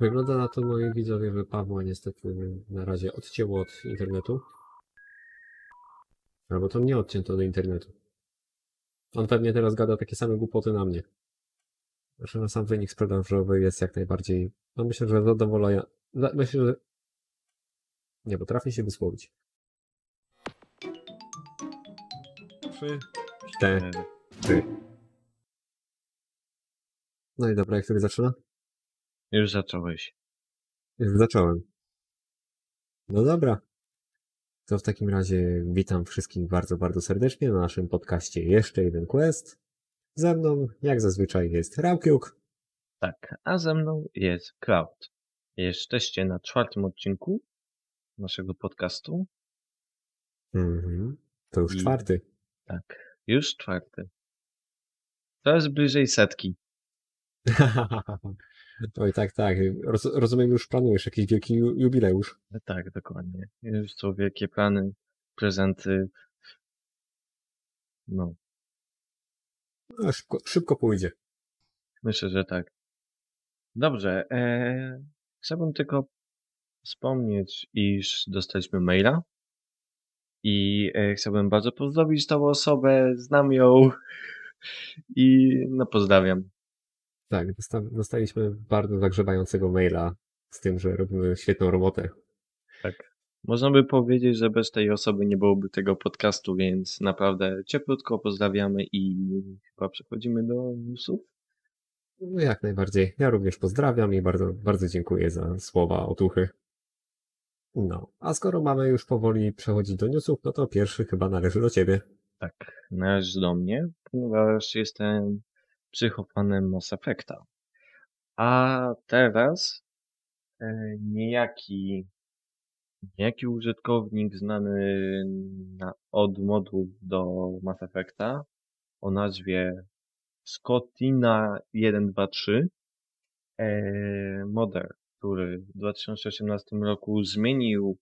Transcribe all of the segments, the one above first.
Wygląda na to, moi widzowie, że Pawła niestety na razie odcięło od internetu. Albo to mnie odcięto do internetu. On pewnie teraz gada takie same głupoty na mnie. Znaczy na sam wynik sprzedażowy jest jak najbardziej, no myślę, że zadowolenia. za- Myślę, że nie potrafię się wysłowić. Trzy, cztery. No i dobra, jak sobie zaczyna? Już zacząłeś. Już zacząłem. No dobra. To w takim razie witam wszystkich bardzo, bardzo serdecznie na naszym podcaście Jeszcze jeden quest. Ze mną, jak zazwyczaj, jest Raukiuk. Tak, a ze mną jest Cloud. Jesteście na czwartym odcinku naszego podcastu. Mhm. To już I- czwarty. Tak, już czwarty. Coraz bliżej setki. Oj, tak, tak. Roz, rozumiem, już planujesz jakiś wielki ju- jubileusz. Tak, dokładnie. Już są wielkie plany, prezenty. No, No, szybko, szybko pójdzie. myślę, że tak. Dobrze, e, chciałbym tylko wspomnieć, iż dostaliśmy maila i e, chciałbym bardzo pozdrowić tą osobę, znam ją i no pozdrawiam. Tak, dosta, dostaliśmy bardzo zagrzewającego maila z tym, że robimy świetną robotę. Tak. Można by powiedzieć, że bez tej osoby nie byłoby tego podcastu, więc naprawdę cieplutko pozdrawiamy i chyba przechodzimy do newsów. No jak najbardziej. Ja również pozdrawiam i bardzo, bardzo dziękuję za słowa otuchy. No, a skoro mamy już powoli przechodzić do newsów, no to pierwszy chyba należy do ciebie. Tak, należy do mnie, ponieważ jestem psychofanem Mass Effecta. A teraz e, niejaki, niejaki użytkownik znany na, od modów do Mass Effecta o nazwie Scottina123 e, model, który w 2018 roku zmienił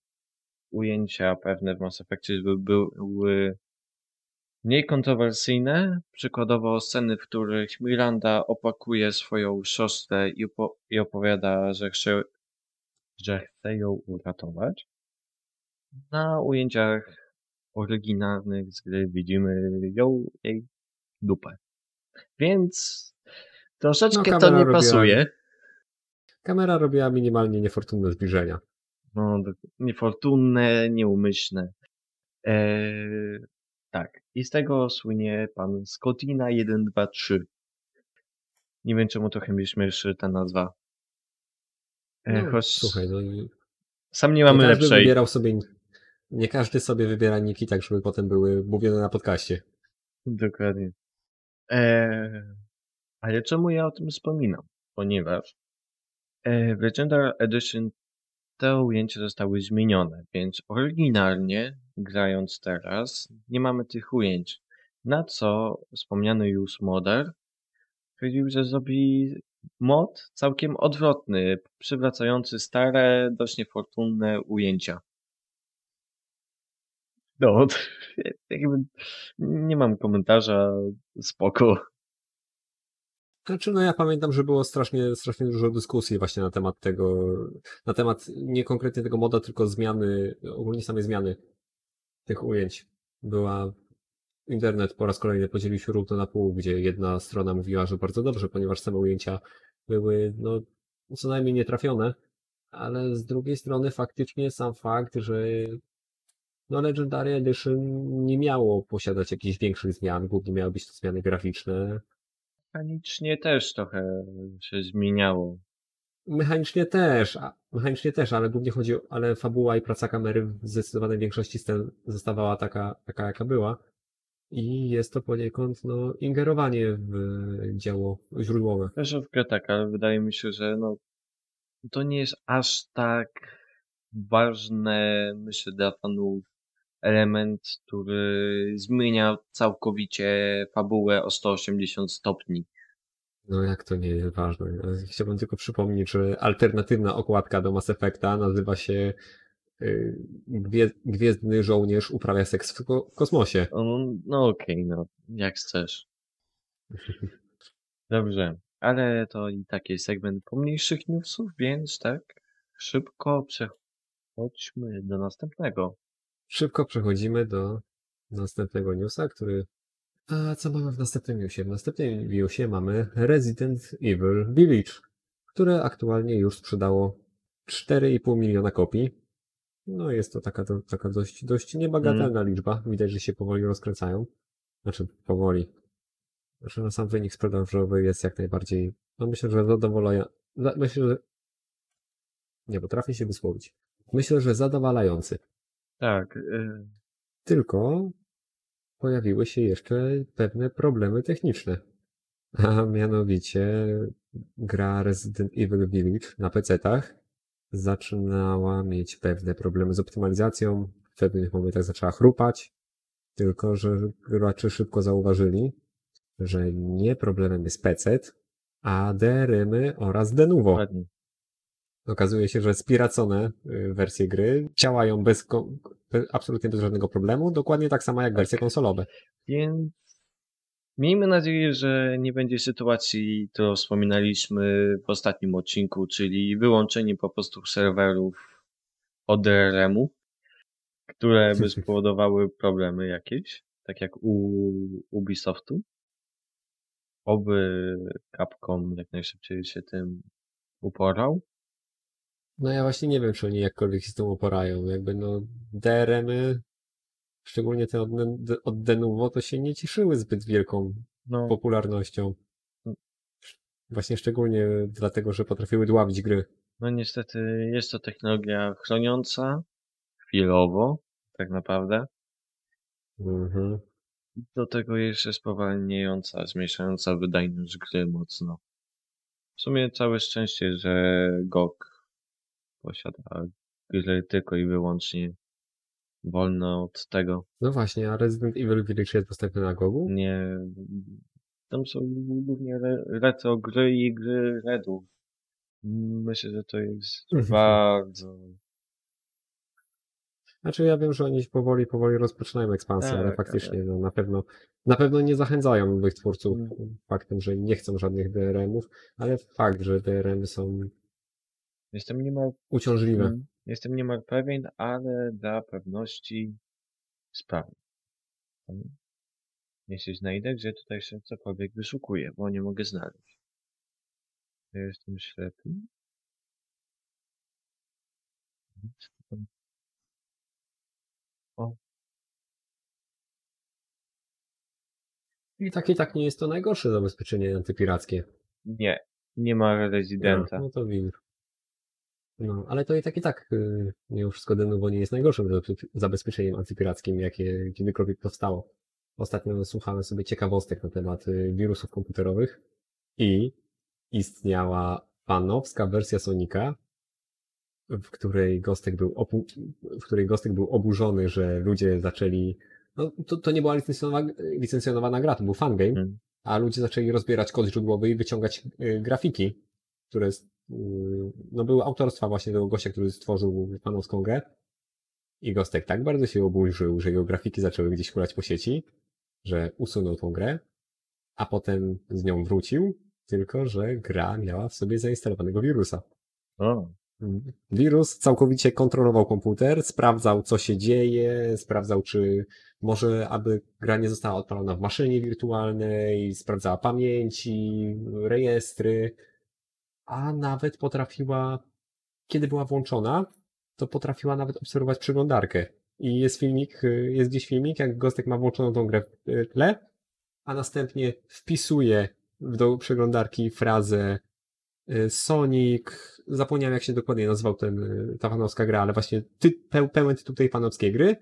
ujęcia pewne w Mass Effectie, żeby były mniej kontrowersyjne. Przykładowo sceny, w których Miranda opakuje swoją siostrę i, opo- i opowiada, że chce, że chce ją uratować. Na ujęciach oryginalnych z gry widzimy ją, jej dupę. Więc troszeczkę No, to nie robiła- pasuje. Kamera robiła minimalnie niefortunne zbliżenia. No, niefortunne, nieumyślne. Eee, tak. I z tego słynie pan Scottina 123. Nie wiem, czemu trochę mnie śmieszy ta nazwa. E, No, choć Słuchaj, no i sam nie nie mamy każdy lepszej. wybierał sobie, nie każdy sobie wybiera niki tak, żeby potem były mówione na podcaście. Dokładnie. Eee, ale czemu ja o tym wspominam? Ponieważ e, w Legendary Edition te ujęcia zostały zmienione, więc oryginalnie, grając teraz, nie mamy tych ujęć. Na co wspomniany już modder stwierdził, że zrobi mod całkiem odwrotny, przywracający stare, dość niefortunne ujęcia. No, jakby nie mam komentarza, spoko. Znaczy, no ja pamiętam, że było strasznie, strasznie dużo dyskusji właśnie na temat tego, na temat nie konkretnie tego moda, tylko zmiany, ogólnie samej zmiany tych ujęć. Była, internet po raz kolejny podzielił się równo na pół, gdzie jedna strona mówiła, że bardzo dobrze, ponieważ same ujęcia były, no, co najmniej nietrafione, ale z drugiej strony faktycznie sam fakt, że no Legendary Edition nie miało posiadać jakichś większych zmian, głównie miały być to zmiany graficzne, Mechanicznie też trochę się zmieniało. Mechanicznie też, a, mechanicznie też, ale głównie chodzi o, ale fabuła i praca kamery w zdecydowanej większości scen zostawała taka, taka jaka była. I jest to poniekąd, no, ingerowanie w dzieło źródłowe. Też w grę tak, ale wydaje mi się, że no, to nie jest aż tak ważne, myślę, dla fanów element, który zmienia całkowicie fabułę o 180 stopni. No jak to nie jest ważne. Chciałbym tylko przypomnieć, że alternatywna okładka do Mass Effecta nazywa się y, Gwie, Gwiezdny Żołnierz uprawia seks w ko- kosmosie. No, okej, no, jak chcesz. Dobrze. Ale to i taki segment pomniejszych newsów, więc tak, szybko przechodźmy do następnego. Szybko przechodzimy do następnego newsa, który... A co mamy w następnym newsie? W następnym newsie mamy Resident Evil Village, które aktualnie już sprzedało 4,5 miliona kopii. No jest to taka, taka dość, dość niebagatelna liczba. Widać, że się powoli rozkręcają. Znaczy powoli. Znaczy na sam wynik sprzedażowy jest jak najbardziej, no myślę, że zadowalający. Myślę, że nie potrafię się wysłowić. Myślę, że zadowalający. Tak, y, Tylko pojawiły się jeszcze pewne problemy techniczne. A mianowicie gra Resident Evil Village na PC-tach zaczynała mieć pewne problemy z optymalizacją, w pewnych momentach zaczęła chrupać, tylko że gracze szybko zauważyli, że nie problemem jest PC, a DRM-y oraz Denuvo. Okazuje się, że spiracone y, wersje gry działają bez, absolutnie bez żadnego problemu, dokładnie tak samo jak wersje konsolowe. Więc miejmy nadzieję, że nie będzie sytuacji, którą wspominaliśmy w ostatnim odcinku, czyli wyłączenie po prostu serwerów od DRM-u, które by spowodowały problemy jakieś, tak jak u Ubisoftu. Oby Capcom jak najszybciej się tym uporał. No ja właśnie nie wiem, czy oni jakkolwiek się z tym uporają. Jakby no DRM-y, szczególnie te od, od Denuvo, to się nie cieszyły zbyt wielką No, popularnością. Właśnie szczególnie dlatego, że potrafiły dławić gry. no niestety jest to technologia chroniąca chwilowo, tak naprawdę. Mhm. Do tego jeszcze spowalniająca, zmniejszająca wydajność gry mocno. W sumie całe szczęście, że GOG posiada gry tylko i wyłącznie wolne od tego. No właśnie, a Resident Evil Village jest dostępny na Gogu? Nie, tam są głównie re, retro gry i gry Redów. Myślę, że to jest Mhm. bardzo Znaczy ja wiem, że oni powoli, powoli rozpoczynają ekspansję, Tak, ale faktycznie no, na pewno na pewno nie zachęcają nowych twórców Mm. faktem, że nie chcą żadnych DRM-ów, ale fakt, że DRM-y są Jestem niemal, uciążliwe. mm, jestem niemal pewien, ale dla pewności sprawdzę. Jeśli znajdę, gdzie tutaj się cokolwiek wyszukuję, bo nie mogę znaleźć. Ja jestem ślepy. O, I tak i tak nie jest to najgorsze zabezpieczenie antypirackie. nie, nie ma rezydenta. No, no to widzisz. No, ale to i tak i tak y, mimo wszystko Denuvo nie jest najgorszym zabe- zabezpieczeniem antypirackim, jakie kiedykolwiek powstało. Ostatnio słuchałem sobie ciekawostek na temat y, wirusów komputerowych i istniała fanowska wersja Sonika, w której Gostek był, opu- w której Gostek był oburzony, że ludzie zaczęli, no to, to nie była licencjonowana, licencjonowana gra, to był fangame, Hmm. a ludzie zaczęli rozbierać kod źródłowy i wyciągać y, grafiki, które y, no, były autorstwa właśnie tego gościa, który stworzył fanowską grę. I Gostek tak bardzo się oburzył, że jego grafiki zaczęły gdzieś kulać po sieci, że usunął tą grę, a potem z nią wrócił, tylko że gra miała w sobie zainstalowanego wirusa. O, Wirus całkowicie kontrolował komputer, sprawdzał co się dzieje, sprawdzał czy może aby gra nie została odpalona w maszynie wirtualnej, sprawdzała pamięci, rejestry, a nawet potrafiła, kiedy była włączona, to potrafiła nawet obserwować przeglądarkę. I jest filmik, y, jest gdzieś filmik, jak Gostek ma włączoną tą grę w y, tle, a następnie wpisuje do przeglądarki frazę y, Sonic, zapomniałem jak się dokładnie nazywał ten, ta fanowska gra, ale właśnie ty, pe, pełen tytuł tej fanowskiej gry.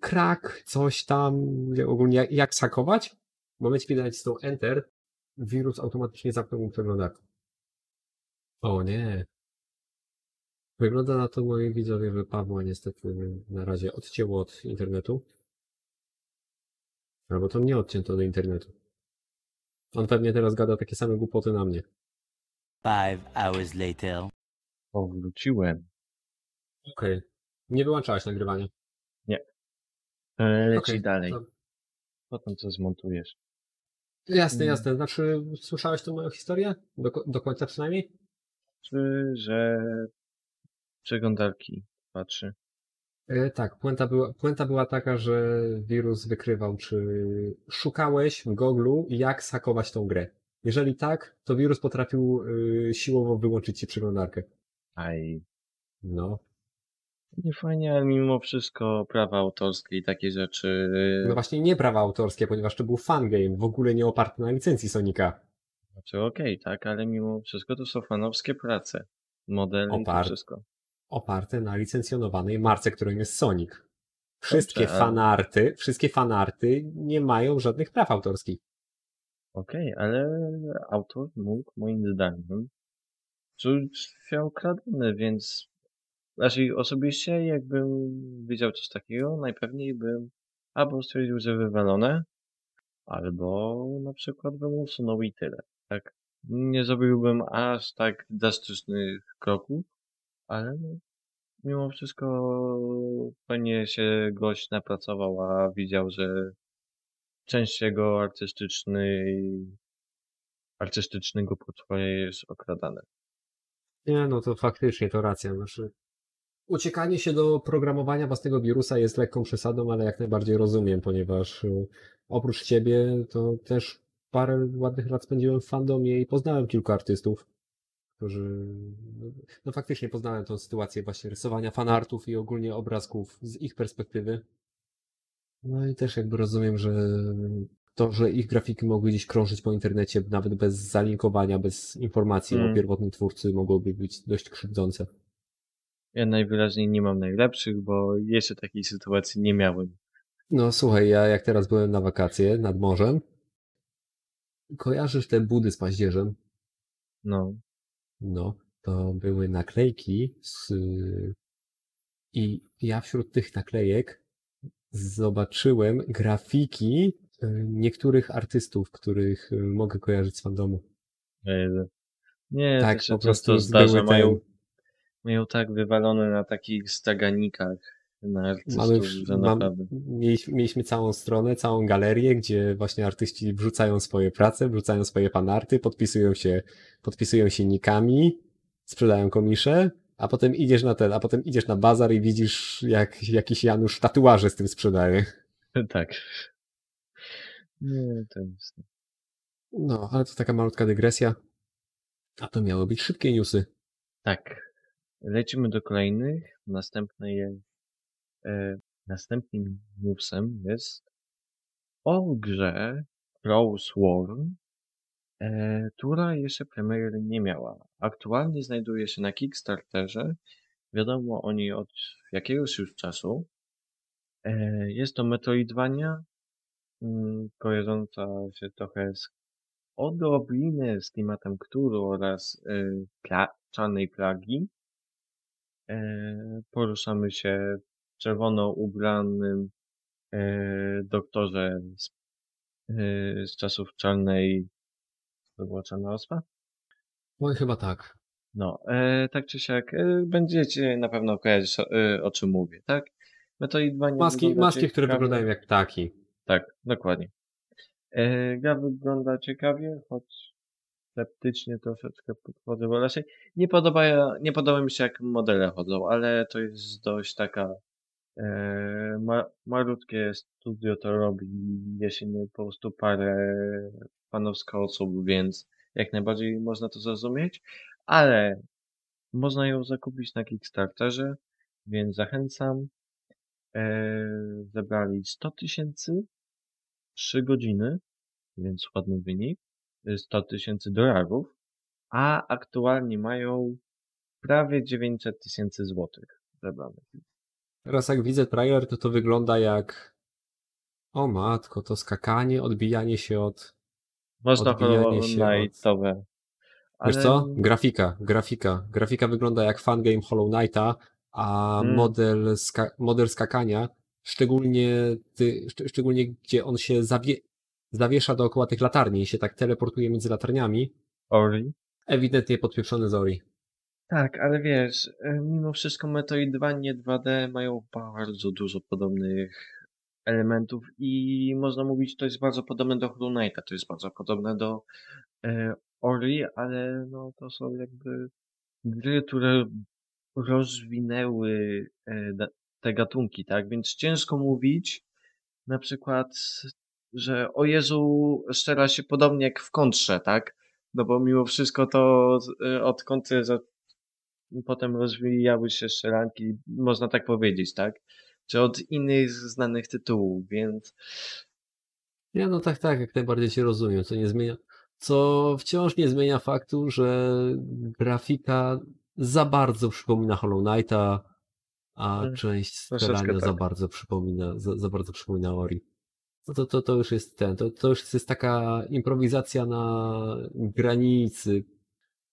Krak, coś tam, ogólnie jak, jak sakować. W momencie, kiedy nacisnął Enter, wirus automatycznie zamknął mu przeglądarkę. O nie. Wygląda na to, moi widzowie, że Pawła niestety na razie odcięło od internetu. Albo to mnie odcięto od internetu. On pewnie teraz gada takie same głupoty na mnie. Five hours later. powróciłem. Okej. Nie wyłączałeś nagrywania. E, Leci Okej, dalej. to- Potem co zmontujesz. Jasne, Mm. jasne. Znaczy, słyszałeś tą moją historię? Do, do końca przynajmniej? Czy, że przeglądarki patrzy. E, tak, puenta była, puenta była taka, że wirus wykrywał, czy szukałeś w Google'u, jak sakować tą grę. Jeżeli tak, to wirus potrafił y, siłowo wyłączyć ci przeglądarkę. Aj, No. nie fajnie, ale mimo wszystko prawa autorskie i takie rzeczy. No właśnie nie prawa autorskie, ponieważ to był fangame, w ogóle nie oparty na licencji Sonika. Znaczy okej, tak, ale mimo wszystko to są fanowskie prace. Modele i to wszystko. Oparte na licencjonowanej marce, którą jest Sonic. Wszystkie Dobrze, ale- fanarty, wszystkie fanarty nie mają żadnych praw autorskich. Okej, ale autor mógł, moim zdaniem, czuć się okradany, więc znaczy osobiście jakbym widział coś takiego, najpewniej bym albo stwierdził, że wywalone, albo na przykład bym usunął i tyle. Tak. Nie zrobiłbym aż tak drastycznych kroków, ale no, mimo wszystko pewnie się gość napracował, a widział, że część jego artystycznej, artystycznego portfolio jest okradane. Nie, no to faktycznie to racja. Znaczy, uciekanie się do programowania własnego wirusa jest lekką przesadą, ale jak najbardziej rozumiem, ponieważ y, oprócz ciebie to też parę ładnych lat spędziłem w fandomie i poznałem kilku artystów, którzy, no, no faktycznie poznałem tą sytuację właśnie rysowania fanartów i ogólnie obrazków z ich perspektywy. No i też jakby rozumiem, że to, że ich grafiki mogły gdzieś krążyć po internecie, nawet bez zalinkowania, bez informacji Mm. o pierwotnym twórcy, mogłoby być dość krzywdzące. Ja najwyraźniej nie mam najlepszych, bo jeszcze takiej sytuacji nie miałem. No słuchaj, ja jak teraz byłem na wakacje nad morzem, kojarzysz te budy z paździerzem? No, No, to były naklejki z... i ja wśród tych naklejek zobaczyłem grafiki y, niektórych artystów, których y, mogę kojarzyć z fandomu. e, nie, Tak, po prostu zdarza, mają, ten- mają tak wywalone na takich staganikach na artystów, Mamy, że mam, mieliśmy, mieliśmy całą stronę, całą galerię, gdzie właśnie artyści wrzucają swoje prace, wrzucają swoje fanarty, podpisują się, podpisują się nikami, sprzedają komisze, a potem idziesz na ten, a potem idziesz na bazar i widzisz, jak jakiś Janusz tatuaże z tym sprzedaje. Tak. Nie, to jest... No, ale to taka malutka dygresja. A to miały być szybkie newsy. Tak. Lecimy do kolejnych. Następny jest, następnym newsem jest o grze War, e, która jeszcze premiery nie miała. Aktualnie znajduje się na Kickstarterze. Wiadomo o niej od jakiegoś już czasu. E, jest to Metroidvania, mm, kojarząca się trochę z odrobinę z klimatem Cthulhu oraz y, pla czarnej plagi. E, poruszamy się czerwono ubranym e, doktorze z, e, z czasów czarnej. To była czarna ospa? Oj, chyba tak. No, e, tak czy siak, e, będziecie na pewno kojarzyć o, e, o czym mówię, tak? Metroidvania Maski, wygląda maski które wyglądają jak ptaki. Tak, dokładnie. E, gra wygląda ciekawie, choć sceptycznie troszeczkę podchodzę, bo raczej nie podoba, nie podoba mi się jak modele chodzą, ale to jest dość taka ma, malutkie studio to robi, jeśli nie po prostu parę fanowska osób, więc jak najbardziej można to zrozumieć, ale można ją zakupić na Kickstarterze, więc zachęcam. E, zebrali 100 tysięcy 3 godziny, więc ładny wynik, y, 100 tysięcy dolarów, a aktualnie mają prawie 900 tysięcy złotych zebranych. Teraz jak widzę trailer, to to wygląda jak o matko, to skakanie, odbijanie się od Można Odbijanie się Hollow Knightowe. Wiesz co? Grafika, grafika. Grafika wygląda jak fangame Hollow Knighta, a Mm. model, ska model skakania, szczególnie, ty, szcz szczególnie gdzie on się zawie zawiesza dookoła tych latarni i się tak teleportuje między latarniami, Ori. ewidentnie podpieprzony z Ori. Tak, ale wiesz, y, mimo wszystko Metroidvanie 2D mają bardzo dużo podobnych elementów i można mówić, to jest bardzo podobne do Hollow Knighta, to jest bardzo podobne do e, Ori, ale no to są jakby gry, które rozwinęły e, te gatunki, tak? Więc ciężko mówić na przykład, że o Jezu strzela się podobnie jak w kontrze, tak? No bo mimo wszystko to e, od kontry za, potem rozwijały się strzelanki, można tak powiedzieć, tak? Czy od innych znanych tytułów, więc Nie, no tak, tak, jak najbardziej cię rozumiem, co nie zmienia, co wciąż nie zmienia faktu, że grafika za bardzo przypomina Hollow Knighta, a Mm, część strzelania za tak. bardzo przypomina, za, za bardzo przypomina Ori. No to, to, to już jest ten, to, to już jest taka improwizacja na granicy,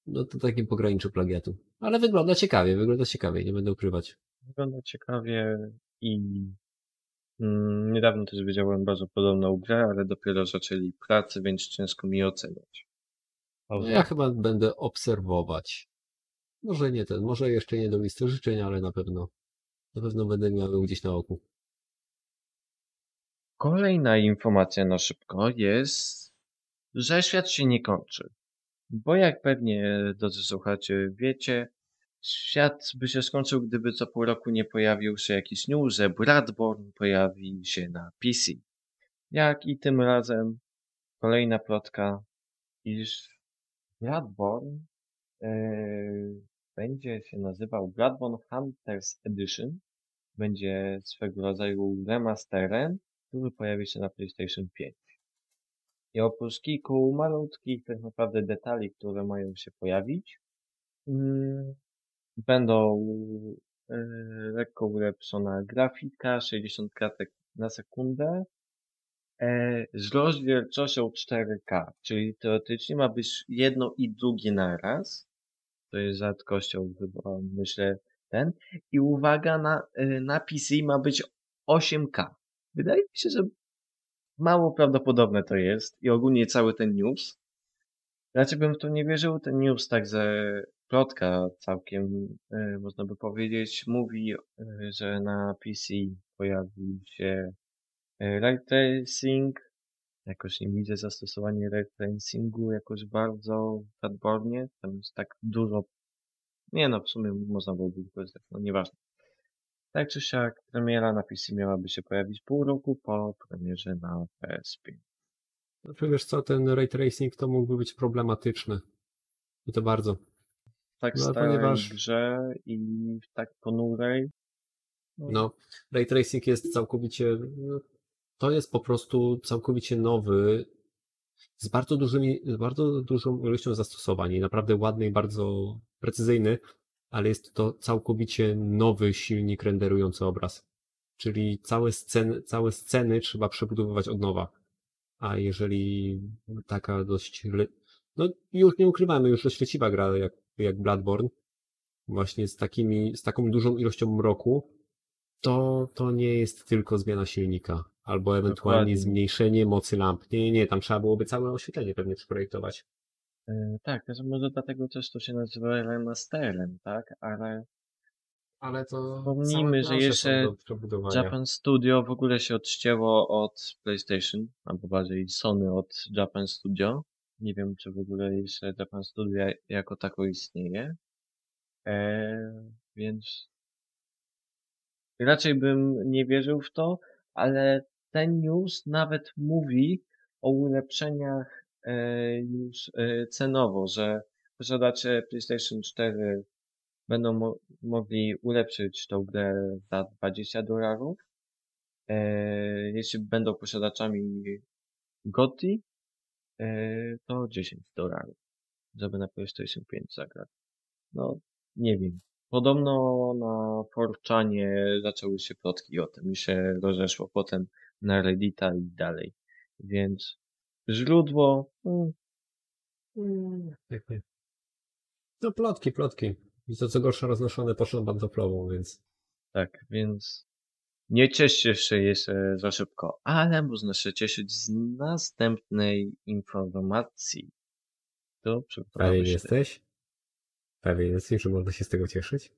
no to takim pograniczu plagiatu. Ale wygląda ciekawie, wygląda ciekawie, nie będę ukrywać. Wygląda ciekawie i mm, niedawno też widziałem bardzo podobną grę, ale dopiero zaczęli pracę, więc ciężko mi oceniać. No ja chyba będę obserwować. Może nie ten, może jeszcze nie do listy życzeń, ale na pewno, na pewno będę miał gdzieś na oku. Kolejna informacja na szybko jest, że świat się nie kończy. Bo jak pewnie drodzy słuchacze wiecie, świat by się skończył, gdyby co pół roku nie pojawił się jakiś news, że Bradborn pojawi się na PC. Jak i tym razem kolejna plotka, iż Bradborn yy, będzie się nazywał Bradborn Hunters Edition. Będzie swego rodzaju remasterem, który pojawi się na PlayStation 5. I oprócz kilku malutkich tak naprawdę detali, które mają się pojawić, mm, będą yy, lekko ulepszona grafika, 60 klatek na sekundę, e, z rozdzielczością 4K, czyli teoretycznie ma być jedno i drugie na raz. To jest rzadkością chyba, myślę, ten. I uwaga, na, y, na PC ma być 8K. Wydaje mi się, że mało prawdopodobne to jest i ogólnie cały ten news. Raczej bym w nie wierzył. Ten news także plotka całkiem, y, można by powiedzieć, mówi, y, że na PC pojawi się y, ray tracing. Jakoś nie widzę zastosowania ray tracingu jakoś bardzo Bloodborne. Tam jest tak dużo. Nie no, w sumie można byłoby wykorzystać, no nieważne. Tak czy siak, premiera na PC miałaby się pojawić pół roku po premierze na PS5. Znaczy wiesz co, ten ray tracing to mógłby być problematyczny. I to bardzo. Tak No, starej ponieważ- grze i w tak ponurej. No, ray tracing jest całkowicie, no, to jest po prostu całkowicie nowy, z bardzo dużymi, z bardzo dużą ilością zastosowań i naprawdę ładny i bardzo precyzyjny, ale jest to całkowicie nowy silnik renderujący obraz. Czyli całe sceny, całe sceny trzeba przebudowywać od nowa. A jeżeli taka dość, no już nie ukrywamy, już rozświeciwa gra jak, jak Bloodborne, właśnie z takimi, z taką dużą ilością mroku, to, to nie jest tylko zmiana silnika, albo ewentualnie Dokładnie. zmniejszenie mocy lamp. Nie, nie, nie, tam trzeba byłoby całe oświetlenie pewnie przeprojektować. E, tak, też może dlatego też to się nazywa remasterem, tak? Ale Ale to Wspomnijmy, że jeszcze. Japan Studio w ogóle się odcięło od PlayStation, albo bardziej Sony od Japan Studio. Nie wiem, czy w ogóle jeszcze Japan Studio jako tako istnieje. E, więc raczej bym nie wierzył w to, ale ten news nawet mówi o ulepszeniach już e, cenowo, że posiadacze PlayStation 4 będą mo mogli ulepszyć tą grę za 20 dolarów. E, jeśli będą posiadaczami GOTY, e, to 10 dolarów, żeby na PlayStation 5 zagrać. No, nie wiem. Podobno na Forczanie zaczęły się plotki o tym i się rozeszło potem na Reddita i dalej. Więc źródło, mm, Mm. No plotki, plotki. I to co gorsza roznoszone poszło pantoflową, więc tak, więc nie cieszcie się jeszcze za szybko, ale można się cieszyć z następnej informacji. To pewien jesteś? Pewien jesteś, że można się z tego cieszyć?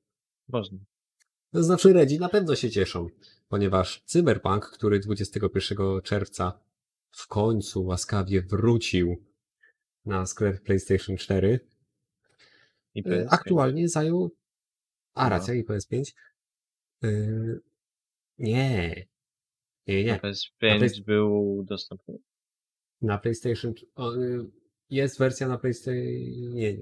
Można. To znaczy Redzi na pewno się cieszą, ponieważ Cyberpunk, który 21 czerwca w końcu łaskawie wrócił na sklep PlayStation 4, I PS5. aktualnie zajął... A, No. racja, i PS5. Y, Nie. Nie, nie. PS5 Na PS- był dostępny. Na PlayStation. y, Jest wersja na PlayStation. Nie.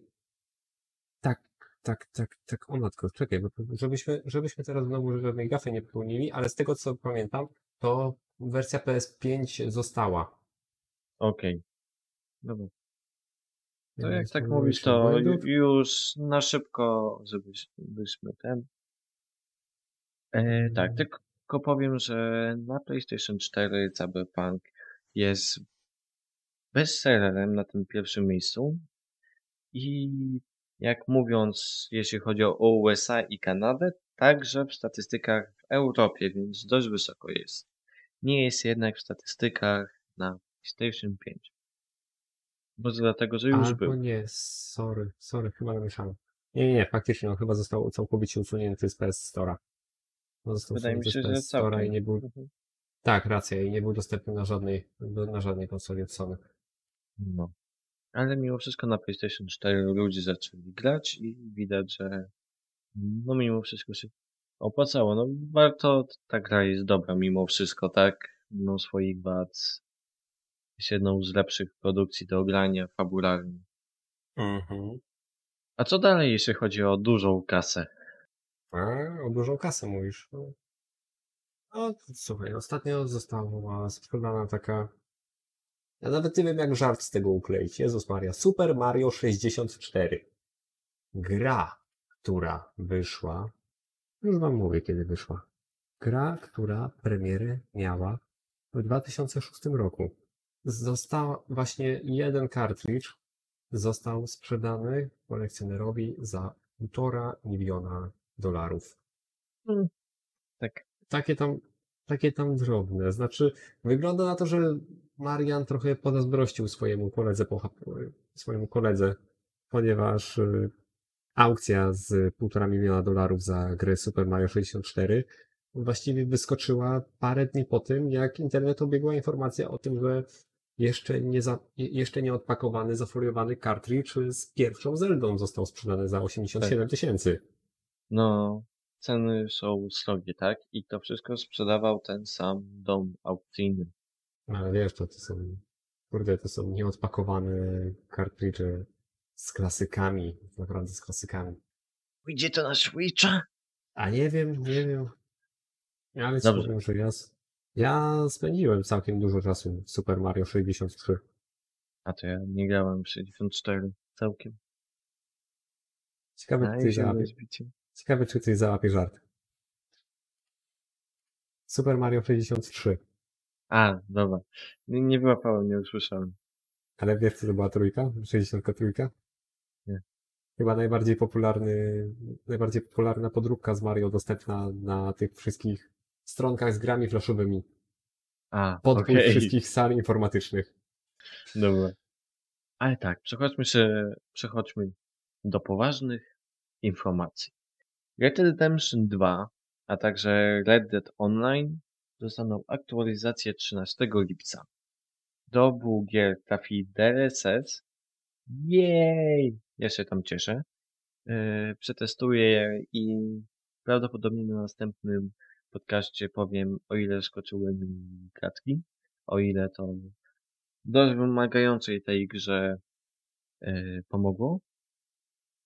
Tak, tak, tak, tak. O matko, czekaj, żebyśmy, żebyśmy teraz znowu żadnej gafy nie popełnili, ale z tego co pamiętam, to wersja PS5 została. Okej. Dobra. To jak tak mówisz, to błędów- już na szybko, żebyśmy ten. E, tak, Mm. tylko powiem, że na PlayStation 4 Cyberpunk jest bestsellerem na tym pierwszym miejscu. I jak mówiąc, jeśli chodzi o USA i Kanadę, także w statystykach w Europie, więc dość wysoko jest. Nie jest jednak w statystykach na PlayStation 5. Może dlatego, że już Albo był. nie, sorry, sorry, chyba namieszałem. Nie, nie, nie, faktycznie on chyba został całkowicie usunięty z PS Store'a. On został Wydaje mi się, z PS Store'a i nie był. Mhm. Tak, racja, i nie był dostępny na żadnej, na żadnej konsoli od Sony. No. Ale mimo wszystko na PlayStation 4 ludzie zaczęli grać i widać, że no mimo wszystko się opłacało. No warto, ta gra jest dobra mimo wszystko, tak? Mimo swoich wad. Jest jedną z lepszych produkcji do grania fabularnie. Mhm. A co dalej, jeśli chodzi o dużą kasę? A, o dużą kasę mówisz. No, no słuchaj, ostatnio została sprzedana taka. Ja nawet nie wiem, jak żart z tego ukleić. Jezus Maria. Super Mario 64. Gra, która wyszła. Już wam mówię, kiedy wyszła. Gra, która premierę miała w 2006 roku. Została właśnie jeden kartridż został sprzedany kolekcjonerowi za półtora miliona dolarów. Hmm. Tak. Takie tam, takie tam drobne. Znaczy, wygląda na to, że Marian trochę pozazdrościł swojemu koledze, pocha- swojemu koledze, ponieważ y, aukcja z półtora miliona dolarów za grę Super Mario 64 właściwie wyskoczyła parę dni po tym, jak internet obiegła informacja o tym, że jeszcze nie, za, jeszcze nie odpakowany, zafoliowany kartridż z pierwszą Zeldą został sprzedany za 87 tysięcy. No, ceny są srogie, tak? I to wszystko sprzedawał ten sam dom aukcyjny. Ale wiesz, to, to są, kurde, to są nieodpakowane kartridże z klasykami, naprawdę z klasykami. Idzie to na Switcha? A nie wiem, nie wiem. Ale ci powiem, że ja, ja spędziłem całkiem dużo czasu w Super Mario 63. A to ja nie grałem w 64 całkiem. Ciekawe, czy ktoś załapie, ciekawe, czy ktoś załapie żart. Super Mario 63. A, dobra. Nie, nie wyłapałem, nie usłyszałem. Ale wiesz, co to była trójka? 63? Chyba najbardziej popularny, najbardziej popularna podróbka z Mario dostępna na tych wszystkich stronkach z grami flashowymi. A, Podpój okej. wszystkich sal informatycznych. Dobra. Ale tak, przechodźmy się, przechodźmy do poważnych informacji. Red Dead Redemption 2, a także Red Dead Online dostaną aktualizację 13 lipca. Do gier trafi DLSS. Jej! Ja się tam cieszę. Yy, przetestuję je i prawdopodobnie na następnym podcaście powiem, o ile skoczyły mi klatki, o ile to dość wymagającej tej grze yy, pomogło.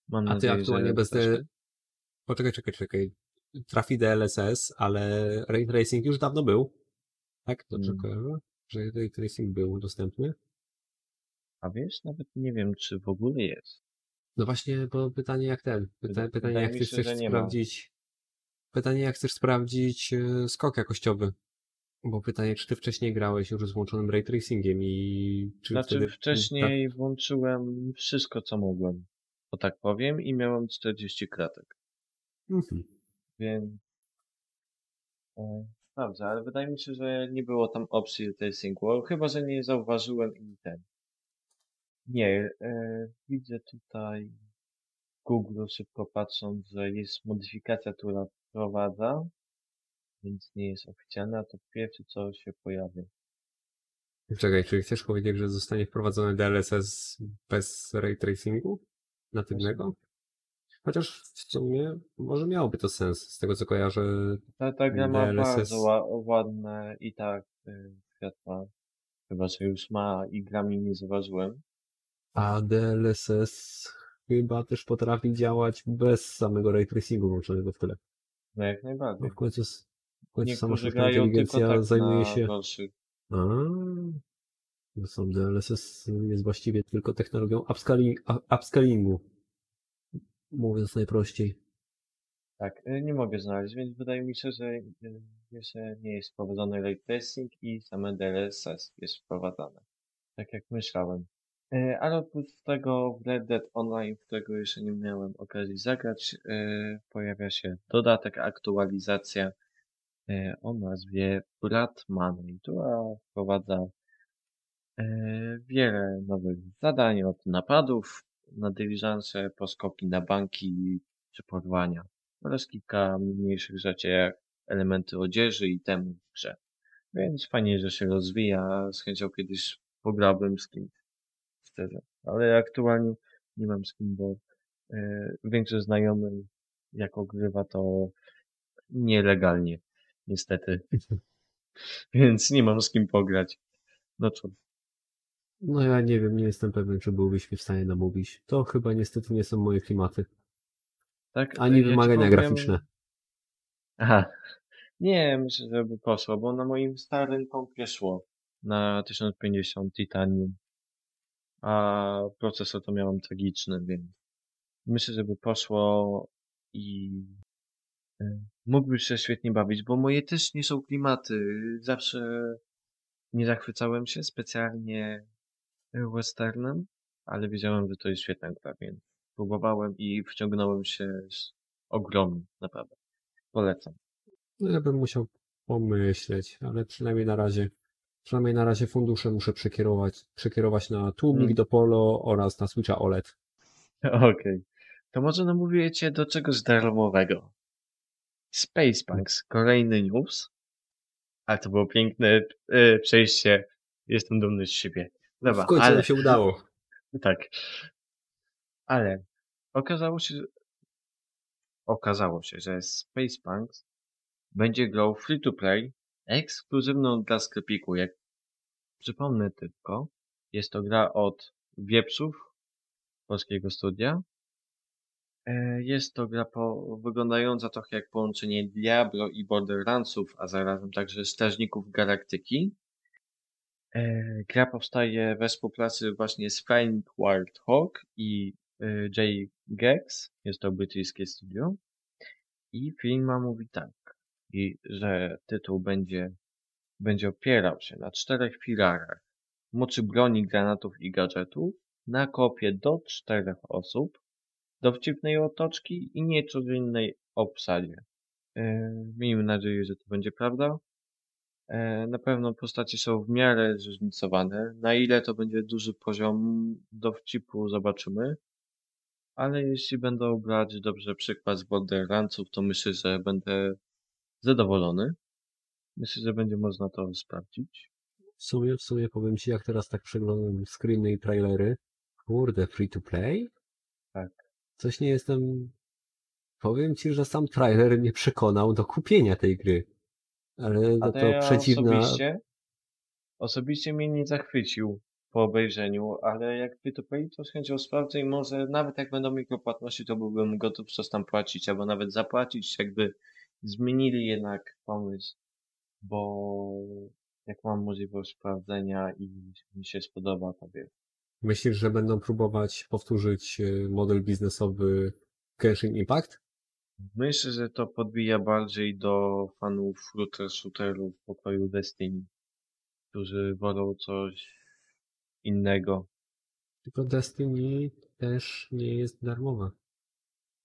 Mam A ty nadzieję, aktualnie że bez D... Poczekaj, czekaj, czekaj. Trafi DLSS, ale Ray Tracing już dawno był. Tak? Dobrze Mm. kojarzę? Że Ray Tracing był dostępny? A wiesz, nawet nie wiem, czy w ogóle jest. No właśnie, bo pytanie jak ten. Pyta, Wydaje pytanie jak ty się, chcesz sprawdzić. Pytanie jak chcesz sprawdzić e, skok jakościowy. Bo pytanie, czy ty wcześniej grałeś już z włączonym ray tracingiem i czy Znaczy, wtedy. wcześniej włączyłem wszystko, co mogłem. O tak powiem, i miałem 40 klatek. Tak. Mhm. Więc. E, sprawdzę, ale wydaje mi się, że nie było tam opcji tracingu. Chyba, że nie zauważyłem i ten. Nie, e, widzę tutaj w Google szybko patrząc, że jest modyfikacja, która wprowadza, więc nie jest oficjalne, a to pierwsze co się pojawi. Czekaj, czy chcesz powiedzieć, że zostanie wprowadzony DLSS bez ray tracingu natywnego? Chociaż w sumie może miałoby to sens, z tego co kojarzę. Ta, ta gra ma DLSS. bardzo ła, ładne i tak y, światła. Chyba, że już ma i grami nie zauważyłem. A DLSS chyba też potrafi działać bez samego ray tracingu włączonego w tyle. No jak No najbardziej. w końcu, w końcu sama sztuczna inteligencja tak zajmuje się. A, no są DLSS jest właściwie tylko technologią upscalingu. Mówiąc najprościej. Tak, y, nie mogę znaleźć, więc wydaje mi się, że y, jeszcze nie jest wprowadzony ray tracing i same DLSS jest wprowadzane. Tak jak myślałem. Y, Ale oprócz tego w Red Dead Online, którego jeszcze nie miałem okazji zagrać, y, pojawia się dodatek, aktualizacja y, o nazwie Brat Money, która wprowadza wiele nowych zadań, od napadów na dyliżanse, po skoki na banki czy porwania oraz kilka mniejszych rzeczy jak elementy odzieży i temu w grze. Więc fajnie, że się rozwija. Z chęcią kiedyś pograłbym z kimś. Szczerze. Ale aktualnie nie mam z kim, bo e, większość znajomych jak ogrywa to nielegalnie. Niestety. Więc nie mam z kim pograć. No co? No ja nie wiem, nie jestem pewien, czy byłbyś mi w stanie namówić. To chyba niestety nie są moje klimaty. Tak? Ani ja ci wymagania powiem- graficzne. Aha. Nie, myślę, że by poszło, bo na moim starym kompie szło na 1050 Titanium, a procesor to miałem tragiczny, więc myślę, że by poszło i e, mógłbyś się świetnie bawić, bo moje też nie są klimaty. Zawsze nie zachwycałem się specjalnie westernem, ale wiedziałem, że to jest świetna gra, więc próbowałem i wciągnąłem się z ogromnie, naprawdę. Polecam. No ja bym musiał pomyśleć, ale przynajmniej na razie, przynajmniej na razie fundusze muszę przekierować, przekierować na tłumik Hmm. do Polo oraz na Switcha OLED. Okej. To może namówię cię do czegoś darmowego. Spacepunks, kolejny news. Ale to było piękne e, przejście. Jestem dumny z siebie. Dobra, w końcu ale... się udało. Tak. Ale okazało się, okazało się, że Spacepunks będzie grał free to play, ekskluzywną dla sklepiku. Jak przypomnę tylko, jest to gra od Wiepsów, polskiego studia. E, Jest to gra po, wyglądająca trochę jak połączenie Diablo i Borderlandsów, a zarazem także Strażników Galaktyki. E, Gra powstaje we współpracy właśnie z Flying Wild Hawk i e, Jay Gex. Jest to brytyjskie studio. I firma mówi tak, i, że tytuł będzie, będzie opierał się na czterech filarach. Mocy broni, granatów i gadżetów, na kopie do czterech osób, dowcipnej otoczki i niecodziennej obsadzie. E, miejmy nadzieję, że to będzie prawda. E, na pewno postacie są w miarę zróżnicowane. Na ile to będzie duży poziom dowcipu, zobaczymy. Ale jeśli będą brać dobrze przykład z Borderlandsów, to myślę, że będę zadowolony. Myślę, że będzie można to sprawdzić. W sumie, w sumie powiem ci, jak teraz tak przeglądam screeny i trailery. Kurde, free to play? Tak. Coś nie jestem... Powiem ci, że sam trailer mnie przekonał do kupienia tej gry. Ale A to, to ja przeciwna... osobiście, osobiście mnie nie zachwycił po obejrzeniu, ale jak free to play, to z chęcią sprawdzę i może nawet jak będą mikropłatności, to byłbym gotów coś tam płacić, albo nawet zapłacić, jakby zmienili jednak pomysł, bo jak mam możliwość sprawdzenia i mi się spodoba, to wiem. Myślisz, że będą próbować powtórzyć e, model biznesowy Genshin Impact? Myślę, że to podbija bardziej do fanów router shooterów w pokoju Destiny, którzy wolą coś innego. Tylko Destiny też nie jest darmowa.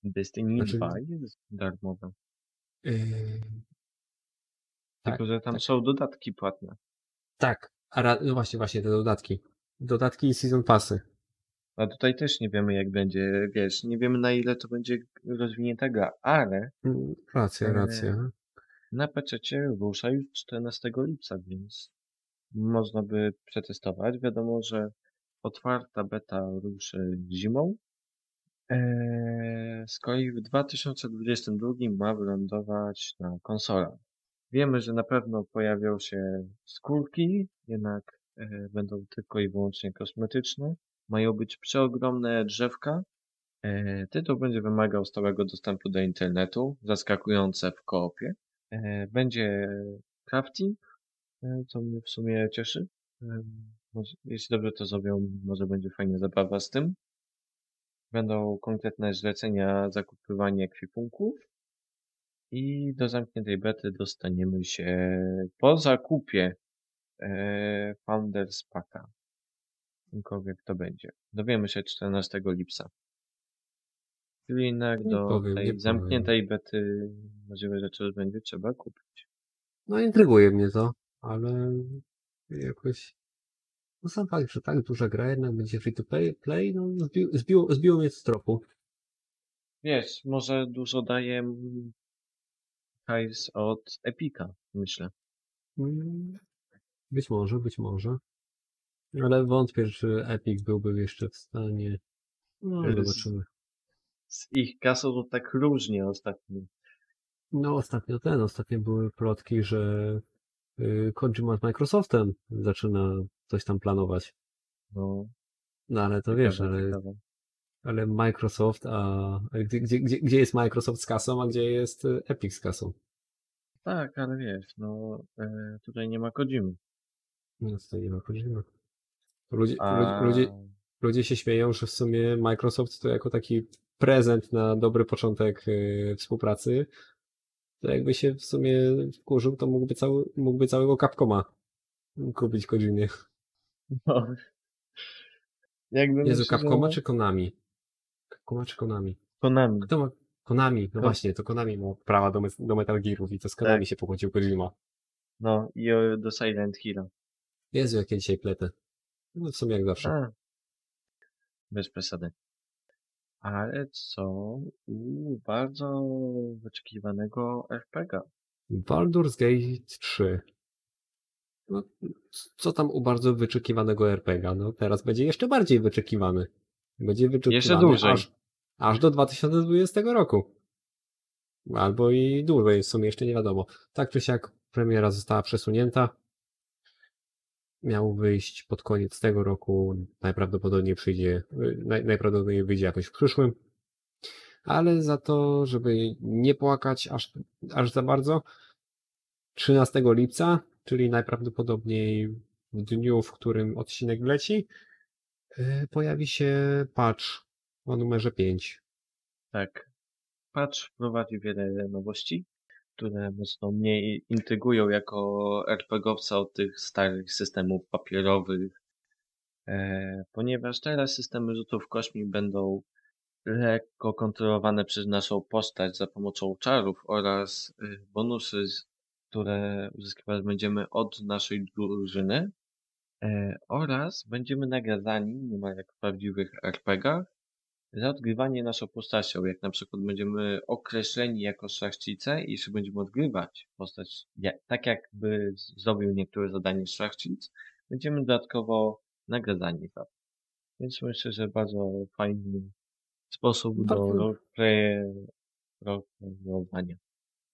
Destiny Znaczy- 2 jest darmowe. Yy, Tak, Tylko, że tam tak. są dodatki płatne. tak, a ra... no właśnie, właśnie te dodatki. Dodatki i Season Passy. A tutaj też nie wiemy, jak będzie, wiesz, nie wiemy na ile to będzie rozwinięta gra, ale Mm, Racja, Eee, racja. na PC rusza już 14 lipca, więc można by przetestować. Wiadomo, że otwarta beta ruszy zimą. Eee, z kolei w 2022 ma wylądować na konsolach. Wiemy, że na pewno pojawią się skórki, jednak e, będą tylko i wyłącznie kosmetyczne. Mają być przeogromne drzewka. E, tytuł będzie wymagał stałego dostępu do internetu, zaskakujące w koopie. Będzie crafting, co mnie w sumie cieszy. Jeśli dobrze to zrobią, może będzie fajna zabawa z tym. Będą konkretne zlecenia zakupywania ekwipunków. I do zamkniętej bety dostaniemy się po zakupie e, Founders Packa. Cokolwiek to będzie. Dowiemy się 14 lipca. Czyli jednak do powiem, tej powiem. zamkniętej bety możliwe rzeczy będzie trzeba kupić. No intryguje mnie to, ale jakoś no sam fakt, że tak duża gra jednak będzie free to play, play no zbił, zbił, zbiło mnie z tropu. Wiesz, może dużo daje hajs od Epika, myślę. Mm, Być może, być może. Ale wątpię, czy Epic byłby jeszcze w stanie. No, Z- zobaczymy. Z ich kasą to tak różnie ostatnio. No ostatnio ten, ostatnio były plotki, że y, Kojima z Microsoftem zaczyna coś tam planować. No, No ale to wiesz, ale, ciekawe. ale Microsoft, a ale gdzie, gdzie, gdzie, jest Microsoft z kasą, a gdzie jest y, Epic z kasą? Tak, ale wiesz, no e, tutaj nie ma Kojimy. No to nie ma Kojima. Ludzie, A... ludzie, ludzie, się śmieją, że w sumie Microsoft to jako taki prezent na dobry początek y, współpracy, to jakby się w sumie wkurzył, to mógłby, cały, mógłby całego Capcoma kupić Kojimie. No. Jakby Jezu, myślę, że Capcoma czy Konami? Capcoma czy Konami? Konami. Kto ma? Konami, no właśnie, to Konami ma prawa do, do Metal Gearów i to z Konami Tak. się pokłócił Kojima. No i do Silent Hill. Jezu, jakie dzisiaj plety. No w sumie jak zawsze. A. Bez przesady. Ale co u bardzo wyczekiwanego RPG? Baldur's Gate 3. No, co tam u bardzo wyczekiwanego RPG? No teraz będzie jeszcze bardziej wyczekiwany. Będzie wyczekiwany Jeszcze dłużej. Aż, aż do 2020 roku. Albo i dłużej, w sumie jeszcze nie wiadomo. Tak czy siak premiera została przesunięta. Miał wyjść pod koniec tego roku. Najprawdopodobniej przyjdzie, naj, najprawdopodobniej wyjdzie jakoś w przyszłym. Ale za to, żeby nie płakać aż, aż za bardzo, 13 lipca, czyli najprawdopodobniej w dniu, w którym odcinek leci, yy, pojawi się patch o numerze 5. Tak. Patch wprowadzi wiele nowości, które mocno mnie intrygują jako RPGowca od tych starych systemów papierowych, e, ponieważ teraz systemy rzutów kośmi będą lekko kontrolowane przez naszą postać za pomocą czarów oraz y, bonusy, które uzyskiwać będziemy od naszej drużyny e, oraz będziemy nagradzani, niemal jak w prawdziwych RPGach, za odgrywanie naszą postacią. Jak na przykład będziemy określeni jako szlachcice i jeśli będziemy odgrywać postać tak jakby zrobił niektóre zadanie szlachcic, będziemy dodatkowo nagradzani za to. Więc myślę, że bardzo fajny sposób do roleplayowania.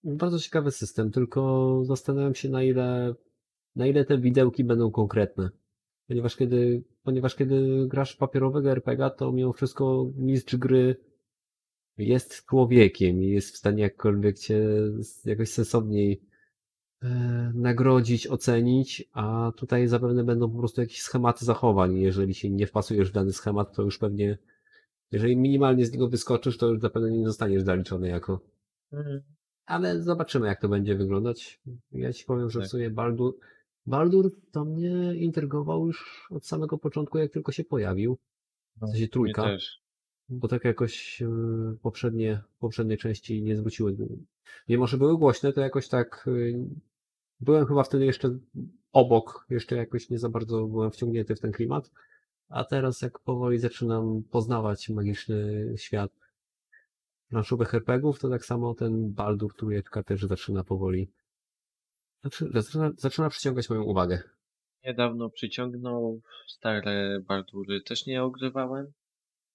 Bardzo ciekawy system, tylko zastanawiam się na ile, na ile te widełki będą konkretne. Ponieważ kiedy, ponieważ kiedy grasz papierowego RPG, to mimo wszystko mistrz gry jest człowiekiem i jest w stanie jakkolwiek cię jakoś sensowniej e, nagrodzić, ocenić, a tutaj zapewne będą po prostu jakieś schematy zachowań. Jeżeli się nie wpasujesz w dany schemat, to już pewnie, jeżeli minimalnie z niego wyskoczysz, to już zapewne nie zostaniesz zaliczony jako ale zobaczymy, jak to będzie wyglądać. Ja ci powiem, że w Tak. sumie Baldur, Baldur to mnie intrygował już od samego początku, jak tylko się pojawił. No, W sensie mnie trójka, też. bo tak jakoś e, poprzednie, poprzednie części nie zwróciły. Mimo, że były głośne, to jakoś tak e, byłem chyba wtedy jeszcze obok, jeszcze jakoś nie za bardzo byłem wciągnięty w ten klimat. A teraz jak powoli zaczynam poznawać magiczny świat planszówek herpegów, to tak samo ten Baldur trójeczka też zaczyna powoli znaczy, zaczyna, zaczyna przyciągać moją uwagę. Niedawno przyciągnął stare Baldury. Też nie ogrywałem.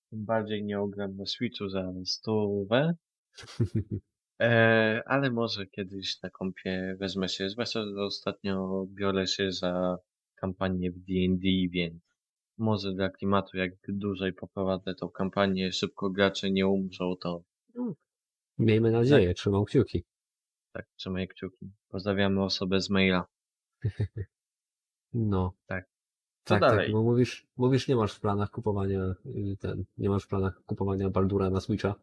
Tym bardziej nie ogram na Switchu za stówę. E, ale może kiedyś na kompie wezmę się, zwłaszcza, że ostatnio biorę się za kampanię w D&D, więc może dla klimatu, jak dłużej poprowadzę tą kampanię, szybko gracze nie umrzą, to Miejmy nadzieję, trzymam kciuki. tak, trzymaj kciuki. Pozdrawiamy osobę z maila. No. Tak. Co Tak, dalej? tak, bo mówisz, mówisz, nie masz w planach kupowania y, ten, nie masz w planach kupowania Baldura na Switcha.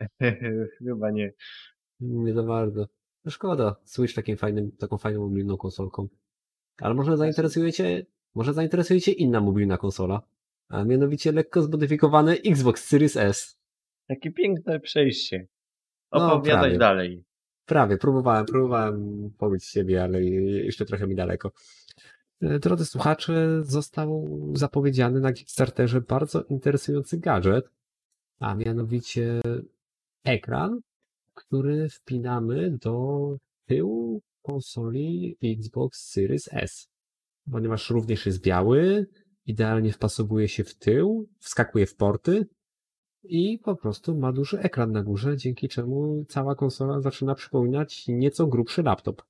Chyba nie. Nie za bardzo. No szkoda. Switch takim fajnym, taką fajną mobilną konsolką. Ale może zainteresujecie, może zainteresujecie inna mobilna konsola. A mianowicie lekko zmodyfikowane Xbox Series S. Jakie piękne przejście. No, Opowiadaj prawie. dalej. Prawie, próbowałem, próbowałem pobić siebie, ale jeszcze trochę mi daleko. E, Drodzy słuchacze, został zapowiedziany na Kickstarterze bardzo interesujący gadżet, a mianowicie ekran, który wpinamy do tyłu konsoli Xbox Series S. Ponieważ również jest biały, idealnie wpasowuje się w tył, wskakuje w porty i po prostu ma duży ekran na górze, dzięki czemu cała konsola zaczyna przypominać nieco grubszy laptop.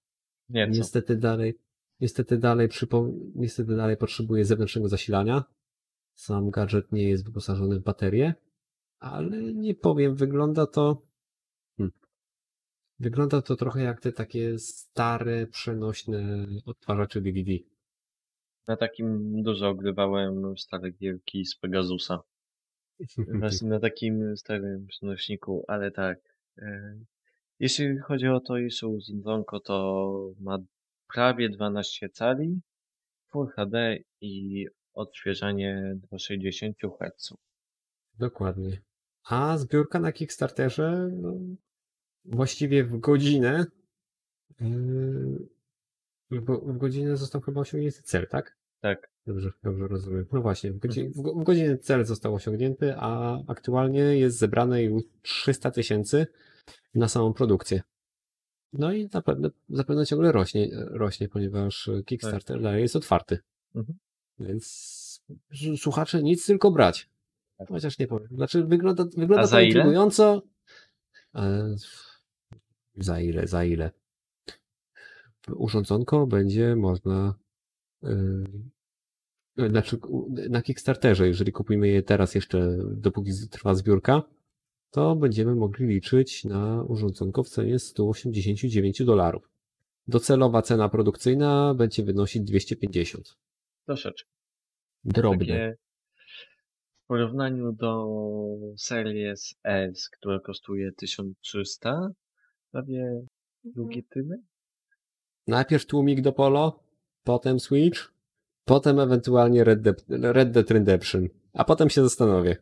Nieco. Niestety dalej, niestety dalej, przypo, niestety dalej potrzebuje zewnętrznego zasilania. Sam gadżet nie jest wyposażony w baterię, ale nie powiem, wygląda to. Hmm. Wygląda to trochę jak te takie stare, przenośne odtwarzacze DVD. Na takim dużo ogrywałem stare gierki z Pegasusa. Właśnie na takim starym przenośniku, ale tak. E, jeśli chodzi o to jeszcze urządzonko, to ma prawie 12 cali, Full HD i odświeżanie do 60 Hz. Dokładnie. A zbiórka na Kickstarterze, no, właściwie w godzinę, yy, w, w godzinę został chyba osiągnięty cel, tak? Tak. Dobrze, dobrze rozumiem. No właśnie, w, godzi, w, go- w godzinę cel został osiągnięty, a aktualnie jest zebrane już 300 tysięcy na samą produkcję. No i zapewne, zapewne ciągle rośnie, rośnie, ponieważ Kickstarter dalej jest otwarty. Mhm. Więc słuchacze nic, tylko brać. Tak. Chociaż nie powiem. Znaczy wygląda, wygląda to za ile? intrygująco. E, za ile, za ile? Urządzonko będzie można znaczy na Kickstarterze, jeżeli kupimy je teraz jeszcze, dopóki trwa zbiórka, to będziemy mogli liczyć na urządzonko w cenie 189 dolarów. Docelowa cena produkcyjna będzie wynosić 250. Troszeczkę. Drobne. Takie w porównaniu do Series S, która kosztuje 1300, prawie drugie tyle. Najpierw tłumik do Polo, potem Switch, potem ewentualnie Red Dead, Red Dead Redemption, a potem się zastanowię.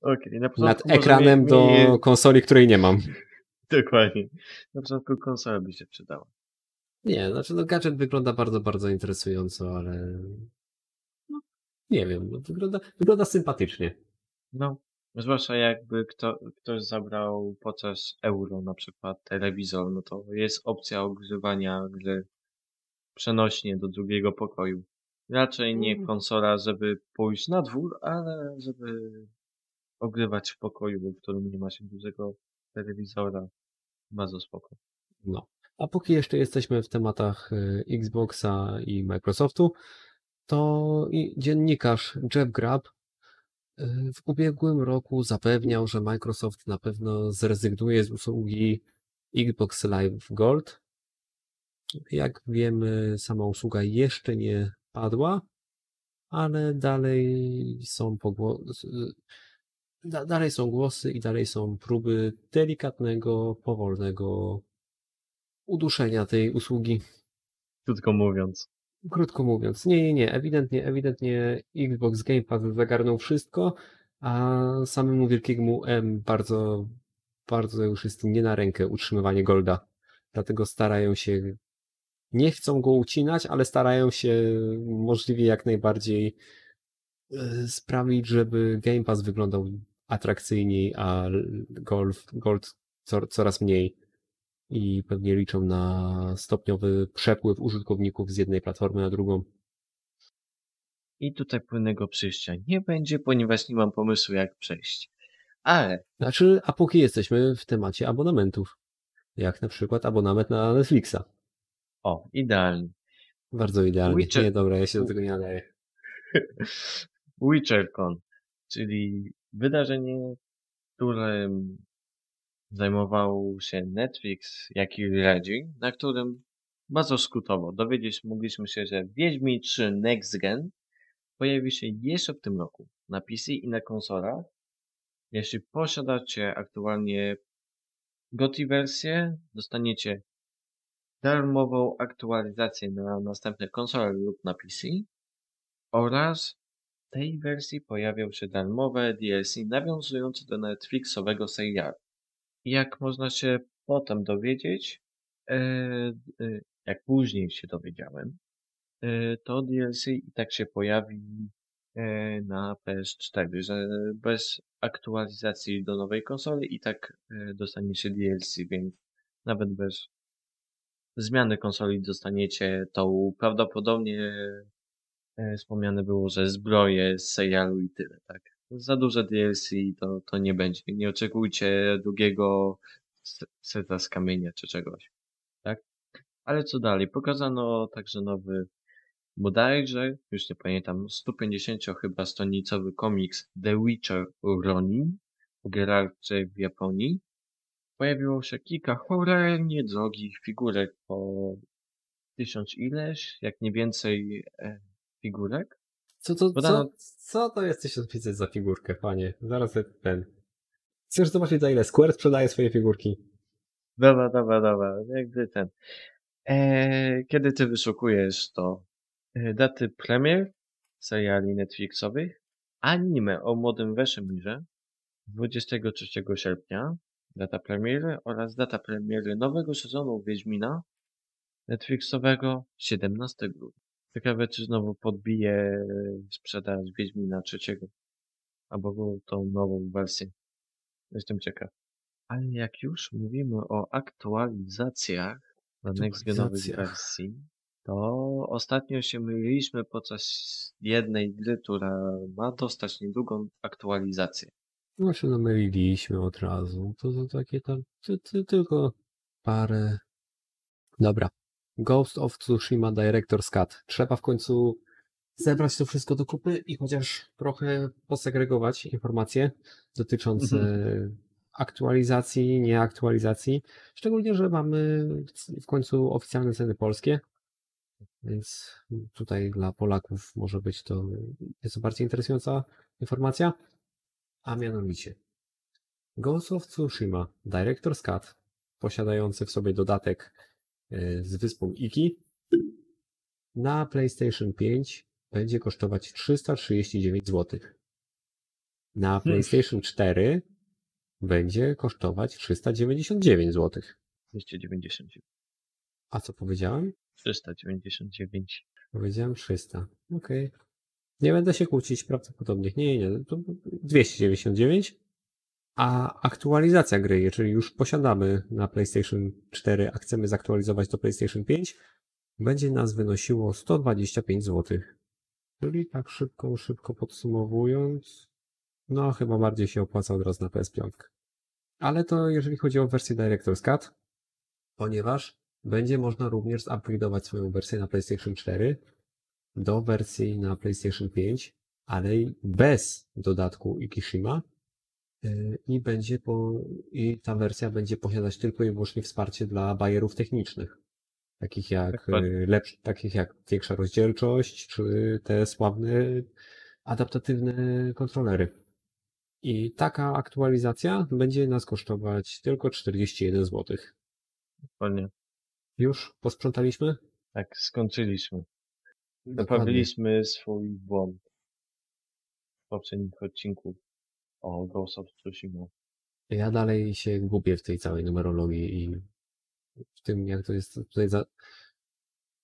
Okej, na Nad ekranem mi- do mi- konsoli, której nie mam. Dokładnie. Na początku konsola by się przydała. Nie, znaczy no gadżet wygląda bardzo, bardzo interesująco, ale no, nie wiem, no, wygląda, wygląda sympatycznie. No, zwłaszcza jakby kto, ktoś zabrał podczas euro na przykład telewizor, no to jest opcja ogrzewania gry przenośnie do drugiego pokoju. Raczej nie Mm. konsola, żeby pójść na dwór, ale żeby ogrywać w pokoju, w którym nie ma się dużego telewizora. Bardzo spoko. No. A póki jeszcze jesteśmy w tematach y, Xboxa i Microsoftu, to dziennikarz Jeff Grubb y, w ubiegłym roku zapewniał, że Microsoft na pewno zrezygnuje z usługi Xbox Live Gold. Jak wiemy, sama usługa jeszcze nie padła, ale dalej są pogłosy, da, dalej są głosy i dalej są próby delikatnego, powolnego uduszenia tej usługi. Krótko mówiąc. Krótko mówiąc, nie, nie, nie, ewidentnie, ewidentnie Xbox Game Pass zagarnął wszystko, a samemu wielkiemu M bardzo, bardzo już jest nie na rękę utrzymywanie Golda. Dlatego starają się, nie chcą go ucinać, ale starają się możliwie jak najbardziej y, sprawić, żeby Game Pass wyglądał atrakcyjniej, a Golf, Gold co, coraz mniej. I pewnie liczą na stopniowy przepływ użytkowników z jednej platformy na drugą. I tutaj płynnego przejścia nie będzie, ponieważ nie mam pomysłu jak przejść. Ale Znaczy, a póki jesteśmy w temacie abonamentów, jak na przykład abonament na Netflixa. O, idealnie. Bardzo idealnie. Witcher- Nie, dobra, ja się do tego nie nadaję. WitcherCon, czyli wydarzenie, którym zajmował się Netflix, jak i Reggie, na którym bardzo skrótowo dowiedzieć mogliśmy się, że Wiedźmin 3 Next Gen pojawi się jeszcze w tym roku na PC i na konsolach. Jeśli posiadacie aktualnie GOTY wersję, dostaniecie darmową aktualizację na następne konsole lub na PC oraz w tej wersji pojawią się darmowe DLC nawiązujące do Netflixowego serialu. Jak można się potem dowiedzieć, e, e, jak później się dowiedziałem, e, to DLC i tak się pojawi na PS4, że bez aktualizacji do nowej konsoli i tak e, dostaniecie DLC, więc nawet bez zmiany konsoli dostaniecie tą prawdopodobnie e, wspomniane było, że zbroje z serialu i tyle, tak. Za duże DLC to, to nie będzie. Nie oczekujcie drugiego seta z kamienia czy czegoś, tak. Ale co dalej? Pokazano także nowy bodajże, już nie pamiętam, 150 chyba stronicowy komiks The Witcher Ronin o Geralcie w Japonii. Pojawiło się kilka cholernie drogich figurek po tysiąc ileś, jak nie więcej e, figurek. Co to, Podano- co, co to jest 1500 za figurkę, panie? Zaraz ten. Chcesz zobaczyć za ile Square sprzedaje swoje figurki? Dobra, dobra, dobra, jakby ten. E, kiedy ty wyszukujesz to e, daty premier seriali Netflixowych, anime o młodym Weszemirze 23 sierpnia, data premiery oraz data premiery nowego sezonu Wiedźmina Netflixowego 17 grudnia. Ciekawe, czy znowu podbije sprzedaż Wiedźmina trzeciego, albo tą nową wersję. Jestem ciekaw. Ale jak już mówimy o aktualizacjach na nextgenowych Aktualizacjach. wersji, to ostatnio się myliliśmy podczas jednej gry, która ma dostać niedługą aktualizację. No się namyliliśmy od razu. To, to takie tam, ty, ty, tylko parę. Dobra. Ghost of Tsushima Director's Cut. Trzeba w końcu zebrać to wszystko do kupy i chociaż trochę posegregować informacje dotyczące aktualizacji, nieaktualizacji. Szczególnie, że mamy w końcu oficjalne ceny polskie. Więc tutaj dla Polaków może być to nieco bardziej interesująca informacja. A mianowicie Ghost of Tsushima Director's Cut, posiadający w sobie dodatek e, z wyspą Iki, na PlayStation 5 będzie kosztować 339 zł. Na PlayStation 4 będzie kosztować 399 zł. 299. A co powiedziałem? 399. Powiedziałem 300. Okej. Nie będę się kłócić prawdopodobnie. Nie, nie, to 299. A aktualizacja gry, jeżeli już posiadamy na PlayStation 4, a chcemy zaktualizować do PlayStation 5, będzie nas wynosiło 125 zł. Czyli tak szybko, szybko podsumowując, no chyba bardziej się opłaca od razu na PS5. Ale to jeżeli chodzi o wersję Director's Cut, ponieważ będzie można również upgrade'ować swoją wersję na PlayStation 4 do wersji na PlayStation 5, ale i bez dodatku Ikishima yy, i będzie po, i ta wersja będzie posiadać tylko i wyłącznie wsparcie dla bajerów technicznych. Takich jak, Dokładnie. yy, lepsz, takich jak większa rozdzielczość, czy te sławne adaptatywne kontrolery. I taka aktualizacja będzie nas kosztować tylko 41 zł. Dokładnie. Już posprzątaliśmy? Tak, skończyliśmy. Naprawiliśmy swój błąd w poprzednich odcinku o Ghost of Tsushima. Ja dalej się gubię w tej całej numerologii i w tym, jak to jest tutaj za.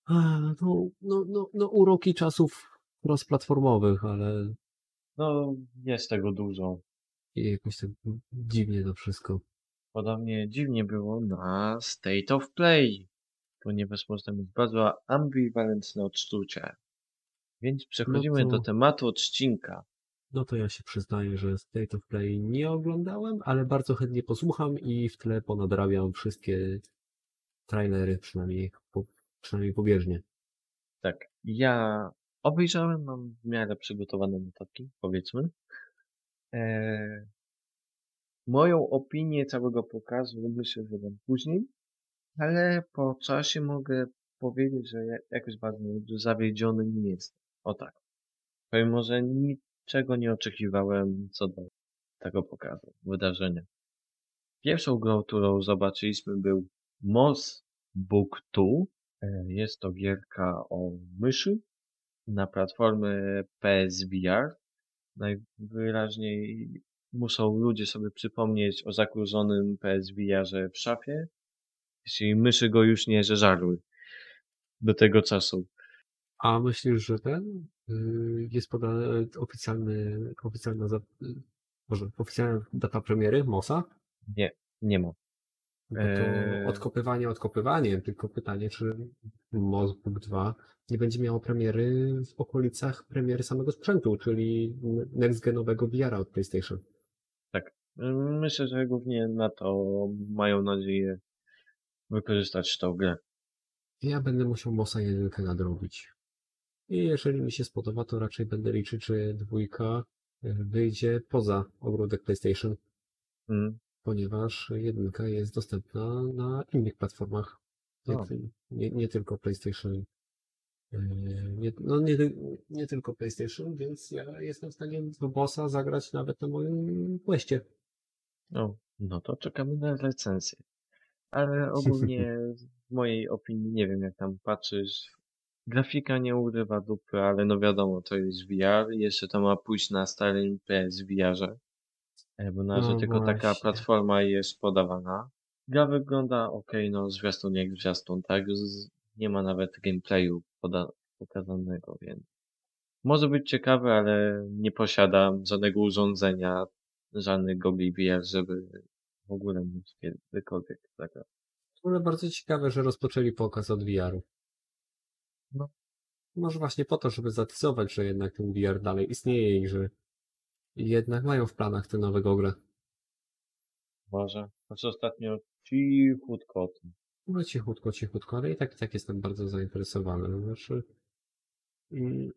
A, no, no, no, no uroki czasów rozplatformowych, ale No, jest tego dużo. I jakoś tak dziwnie to wszystko. Podobnie dziwnie było na State of Play, ponieważ można mieć bardzo ambiwalentne odczucia. Więc przechodzimy to- do tematu odcinka. No to ja się przyznaję, że State of Play nie oglądałem, ale bardzo chętnie posłucham i w tle ponadrabiam wszystkie trailery, przynajmniej, po, przynajmniej pobieżnie. Tak, ja obejrzałem, mam w miarę przygotowane notatki, powiedzmy. Eee, moją opinię całego pokazu myślę, że dam później, ale po czasie mogę powiedzieć, że ja- jakoś bardzo zawiedziony nie jestem. O tak. Pomimo, że niczego nie oczekiwałem co do tego pokazu, wydarzenia. Pierwszą grą, którą zobaczyliśmy był Moss Book 2. E, Jest to gierka o myszy na platformę PSVR. Najwyraźniej muszą ludzie sobie przypomnieć o zakurzonym PSVR-ze w szafie, jeśli myszy go już nie żeżarły do tego czasu. A myślisz, że ten y, jest podany oficjalny, oficjalna, za, y, może oficjalna data premiery MOSA? Nie, nie ma. Bo to Eee. odkopywanie odkopywaniem, tylko pytanie, czy MOS Book 2 nie będzie miało premiery w okolicach premiery samego sprzętu, czyli next-genowego VR-a od PlayStation. Myślę, że głównie na to mają nadzieję wykorzystać tą grę. Ja będę musiał MOSa 1 nadrobić. I jeżeli mi się spodoba, to raczej będę liczyć, że dwójka y, wyjdzie poza ogródek PlayStation, Mm. ponieważ jedynka jest dostępna na innych platformach. Nie, O. ty- nie, nie tylko PlayStation. Yy, Nie, no nie, nie tylko PlayStation, więc ja jestem w stanie w bossa zagrać nawet na moim Questie. No, no to czekamy na recenzję. Ale ogólnie w mojej opinii, nie wiem jak tam patrzysz, grafika nie urywa dupy, ale no wiadomo, to jest VR, jeszcze to ma pójść na starym PSVR-ze, e, bo na razie No tylko taka właśnie. platforma jest podawana. Gra wygląda ok, no zwiastun jak zwiastun, tak? Z, nie ma nawet gameplayu poda, pokazanego, więc może być ciekawe, ale nie posiadam żadnego urządzenia, żadnych gogli VR, żeby w ogóle móc kiedykolwiek zagrać. Ale bardzo ciekawe, że rozpoczęli pokaz od VR-u. No. Może właśnie po to, żeby zatyzować, że jednak ten VR dalej istnieje i że jednak mają w planach tę nowego grę. Może. Znaczy ostatnio cichutko o tym. No cichutko, cichutko, ale i tak, i tak jestem bardzo zainteresowany. Znaczy, mm,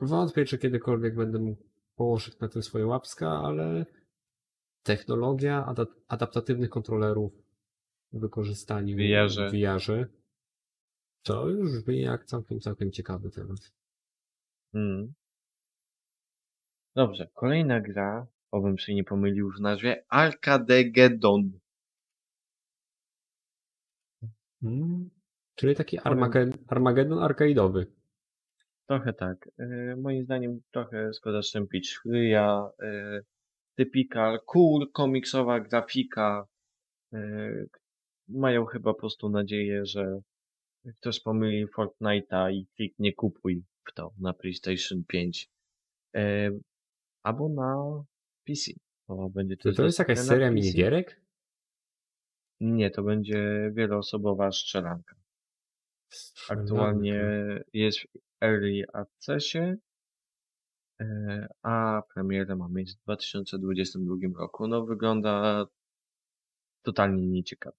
wątpię, czy kiedykolwiek będę mógł położyć na tym swoje łapska, ale technologia ada- adaptatywnych kontrolerów w wykorzystaniu VR-ze. to już brzmi jak całkiem, całkiem ciekawy temat. Mm. Dobrze, kolejna gra, obym się nie pomylił w nazwie, Arcadegeddon. Mm. Czyli taki Powiem- Armaged- Armageddon arcade'owy. Trochę tak. E, moim zdaniem trochę szkoda szczępić chryja. E, typical, cool, komiksowa grafika. E, mają chyba po prostu nadzieję, że ktoś pomyli Fortnite'a i kliknie kupuj w to na PlayStation 5. E, albo na PC. Bo będzie To, to jest jakaś seria minigierek? Nie, to będzie wieloosobowa strzelanka. Aktualnie jest w Early Accessie, a premierę ma mieć w 2022 roku. No wygląda totalnie nieciekawie.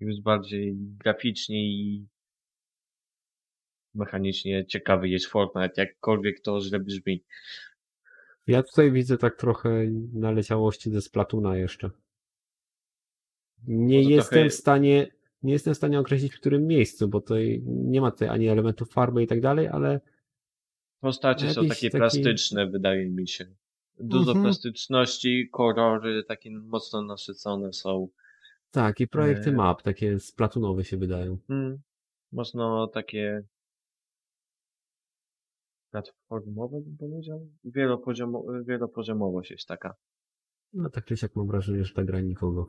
Już bardziej graficznie i mechanicznie ciekawy jest Fortnite, jakkolwiek to źle brzmi. Ja tutaj widzę tak trochę naleciałości ze Splatuna jeszcze. Nie jestem trochę- w stanie, nie jestem w stanie określić w którym miejscu, bo tutaj nie ma tutaj ani elementów farby i tak dalej, ale Postacie są Jakiś takie taki- plastyczne, wydaje mi się. Dużo Mhm. plastyczności, kolory takie mocno nasycone są. tak, i projekty Eee. map takie splatunowe się wydają. Hmm, mocno takie platformowe bym powiedział. Wielopoziomo, wielopoziomowość jest taka. No tak czy siak mam wrażenie, że ta gra nikogo.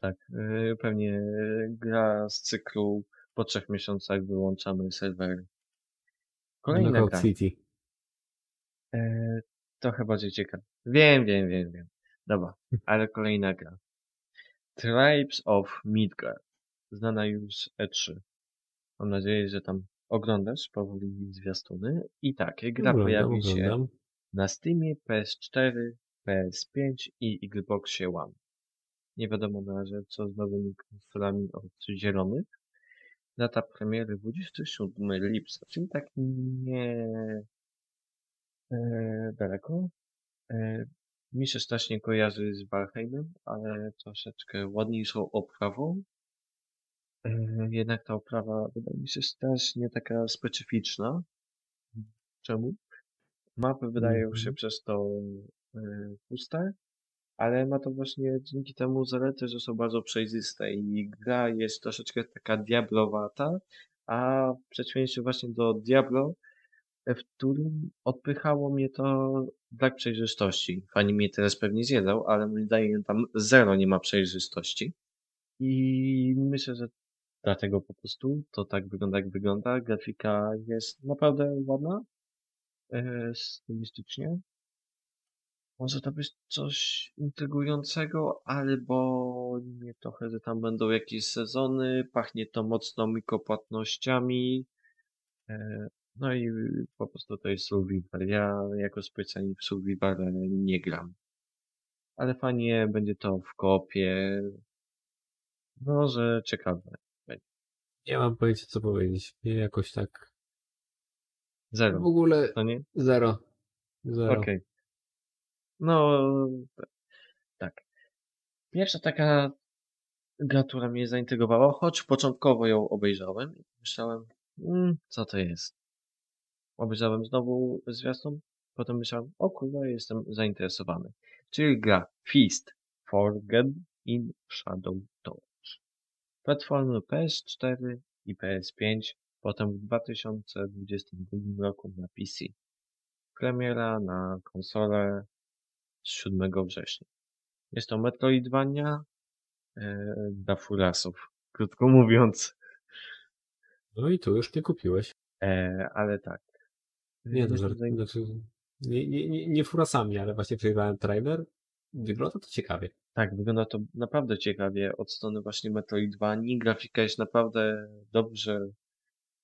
Tak, yy, pewnie gra z cyklu po trzech miesiącach wyłączamy serwery. Kolejna Knockout gra. City. E, trochę bardziej ciekawe. Wiem, wiem, wiem, wiem. Dobra, ale kolejna gra. Tribes of Midgard. Znana już z E3. Mam nadzieję, że tam oglądasz powoli zwiastuny. I tak, gra Oglądam, pojawi się oglądam. na Steamie, PS4, PS5 i Xboxie One. Nie wiadomo na razie, co z nowymi konsolami od zielonych. Data premiery 27 lipca, czyli tak nie e, daleko. E, mi się strasznie kojarzy z Valheimem, ale troszeczkę ładniejszą oprawą. E, jednak ta oprawa wydaje mi się strasznie taka specyficzna. Czemu? Mapy wydają się Mhm. przez to e, puste, ale ma to właśnie dzięki temu zaletę, że są bardzo przejrzyste i gra jest troszeczkę taka diablowata, a w przeciwieństwie właśnie do Diablo, w którym odpychało mnie to brak przejrzystości. Fani mnie teraz pewnie zjedzą, ale moim zdaniem tam zero nie ma przejrzystości. I myślę, że dlatego po prostu to tak wygląda jak wygląda. Grafika jest naprawdę ładna, e, stylistycznie. Może to być coś intrygującego, albo mnie trochę, że tam będą jakieś sezony, pachnie to mocno mikropłatnościami. E, No i po prostu to jest survival. Ja jako specjalnie w survival nie gram. Ale fajnie będzie to w kopie. No, że ciekawe. Nie mam pojęcia, co powiedzieć. Nie jakoś tak. W Zero. ogóle To nie? zero. Zero. Okej. No, t- tak. Pierwsza taka gra, która mnie zaintrygowała, choć początkowo ją obejrzałem i myślałem, mm, co to jest. Obejrzałem znowu zwiastun, potem myślałem, o kurde, jestem zainteresowany. Czyli gra Feast Forgotten in Shadow Torch. Platformy PS4 i PS5, potem w 2022 roku na PC. Premiera na konsolę z 7 września. Jest to Metroidvania e, dla furasów, krótko mówiąc. No i tu już nie kupiłeś. E, ale tak. Nie, to żart, zain- znaczy, nie, nie, nie, nie furasami, ale właśnie przejrzałem trailer. Wygląda to ciekawie. Tak, wygląda to naprawdę ciekawie od strony właśnie Metroidvanii. Grafika jest naprawdę dobrze,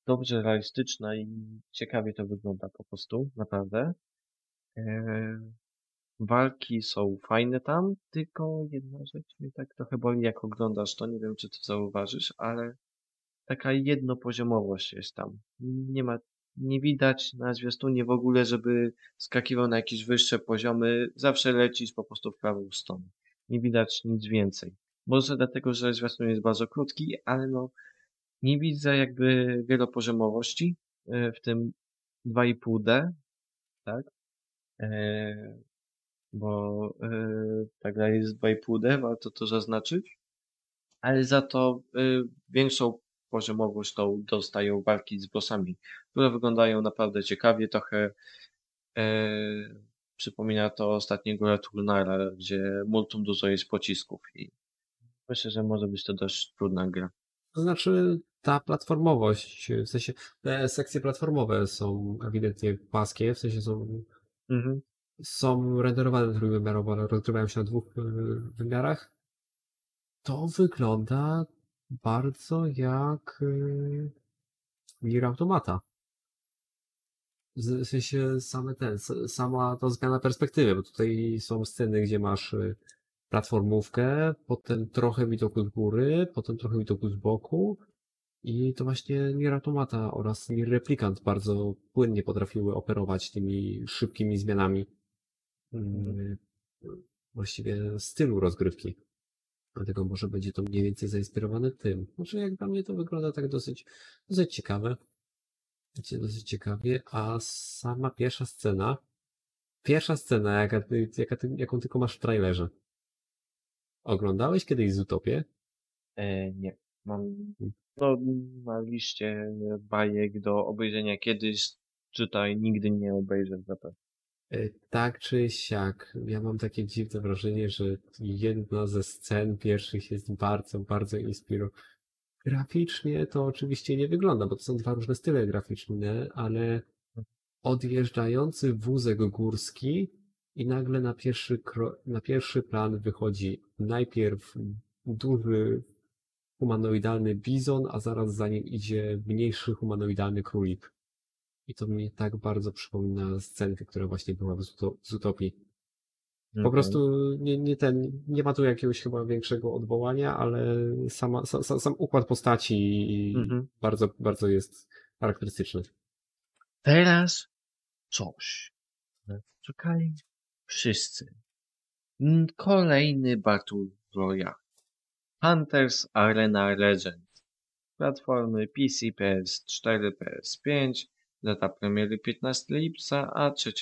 dobrze realistyczna i ciekawie to wygląda po prostu, naprawdę. E, walki są fajne tam, tylko jedna rzecz mnie tak trochę boli jak oglądasz to, nie wiem czy to zauważysz, ale taka jednopoziomowość jest tam. Nie ma, nie widać na zwiastunie w ogóle, żeby skakiwał na jakieś wyższe poziomy, zawsze lecisz po prostu w prawą stronę. Nie widać nic więcej. Może dlatego, że zwiastun jest bardzo krótki, ale no nie widzę jakby wielopoziomowości, e, w tym 2,5D, tak? E, bo e, ta gra jest 2,5D, warto to zaznaczyć. Ale za to e, większą poziomowość tą dostają walki z bossami, które wyglądają naprawdę ciekawie, trochę e, przypomina to ostatniego Returnala, gdzie multum dużo jest pocisków i myślę, że może być to dość trudna gra. To znaczy ta platformowość, w sensie te sekcje platformowe są ewidentnie płaskie, w sensie są, Mhm. Są renderowane trójwymiarowo, ale rozgrywają się na dwóch y, wymiarach. To wygląda bardzo jak y, Nier Automata. W sensie same ten, sama ta zmiana perspektywy, bo tutaj są sceny, gdzie masz y, platformówkę, potem trochę widoku z góry, potem trochę widoku z boku i to właśnie Nier Automata oraz Nier Replicant bardzo płynnie potrafiły operować tymi szybkimi zmianami właściwie stylu rozgrywki. Dlatego może będzie to mniej więcej zainspirowane tym. Znaczy jak dla mnie to wygląda tak dosyć, dosyć ciekawe. Dosyć ciekawie, a sama pierwsza scena, pierwsza scena, jaka, jaka ty, jaką tylko masz w trailerze. Oglądałeś kiedyś Zutopię? E, nie. Mam no, na liście bajek do obejrzenia kiedyś, czytaj, nigdy nie obejrzę zapewne. E, Tak czy siak, ja mam takie dziwne wrażenie, że jedna ze scen pierwszych jest bardzo, bardzo inspirowana. Graficznie to oczywiście nie wygląda, bo to są dwa różne style graficzne, ale odjeżdżający wózek górski i nagle na pierwszy, na pierwszy plan wychodzi najpierw duży humanoidalny bizon, a zaraz za nim idzie mniejszy humanoidalny królik. I to mnie tak bardzo przypomina scenkę, która właśnie była w z Utopii. Po Mhm. prostu nie, nie ten, nie ma tu jakiegoś chyba większego odwołania, ale sama, sa, sa, sam układ postaci Mhm. bardzo, bardzo jest charakterystyczny. Teraz coś. Czekali wszyscy. Mm, Kolejny Battle Royale. Hunters Arena Legend. Platformy PC, PS4, PS5. Data premiery 15 lipca, a 3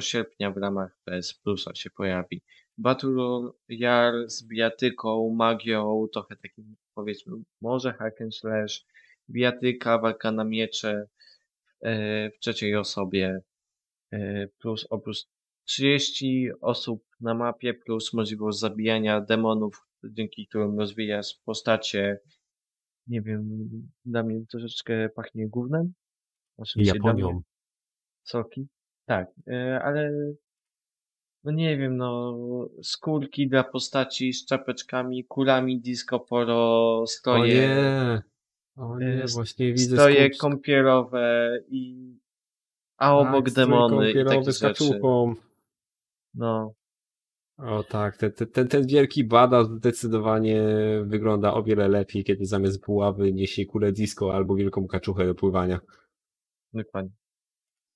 sierpnia w ramach PS Plusa się pojawi. Battle Royale z bijatyką, magią, trochę takim powiedzmy może hack and slash, bijatyka, walka na miecze, e, w trzeciej osobie, e, plus oprócz 30 osób na mapie, plus możliwość zabijania demonów, dzięki którym rozwijasz postacie. Nie wiem, dla mnie troszeczkę pachnie gównem. Oczywiście mnie Japonią. soki. Tak, e, ale no nie wiem, no skórki dla postaci z czapeczkami, kulami disco poro, O stroje, nie! O nie, e, właśnie widzę stroje skórz- kąpielowe i a tak, obok strój demony i takie z kaczuchą. No, O tak, ten, ten- ten, ten wielki bada zdecydowanie wygląda o wiele lepiej, kiedy zamiast buławy niesie kulę disco albo wielką kaczuchę do pływania. Dokładnie.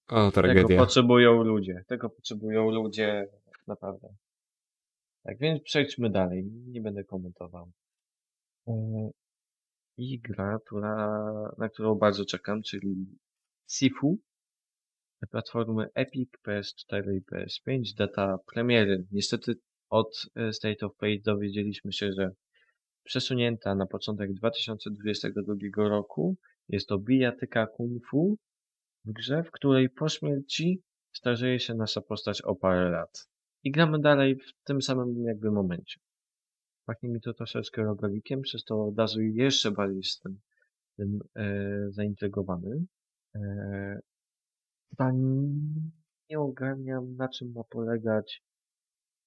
O, Tego tragedia. potrzebują ludzie. Tego potrzebują ludzie, naprawdę. Tak, więc przejdźmy dalej. Nie będę komentował. E, I gra, która, na którą bardzo czekam, czyli Sifu. Platformy Epic, PS4 i PS5. Data premiery. Niestety od e, State of Play dowiedzieliśmy się, że przesunięta na początek 2022 roku. Jest to bijatyka kung fu w grze, w której po śmierci starzeje się nasza postać o parę lat. I gramy dalej w tym samym jakby momencie. Pachnie mi to troszeczkę rogalikiem, przez to od razu jeszcze bardziej jestem tym e, zaintrygowany. E, chyba nie ogarniam na czym ma polegać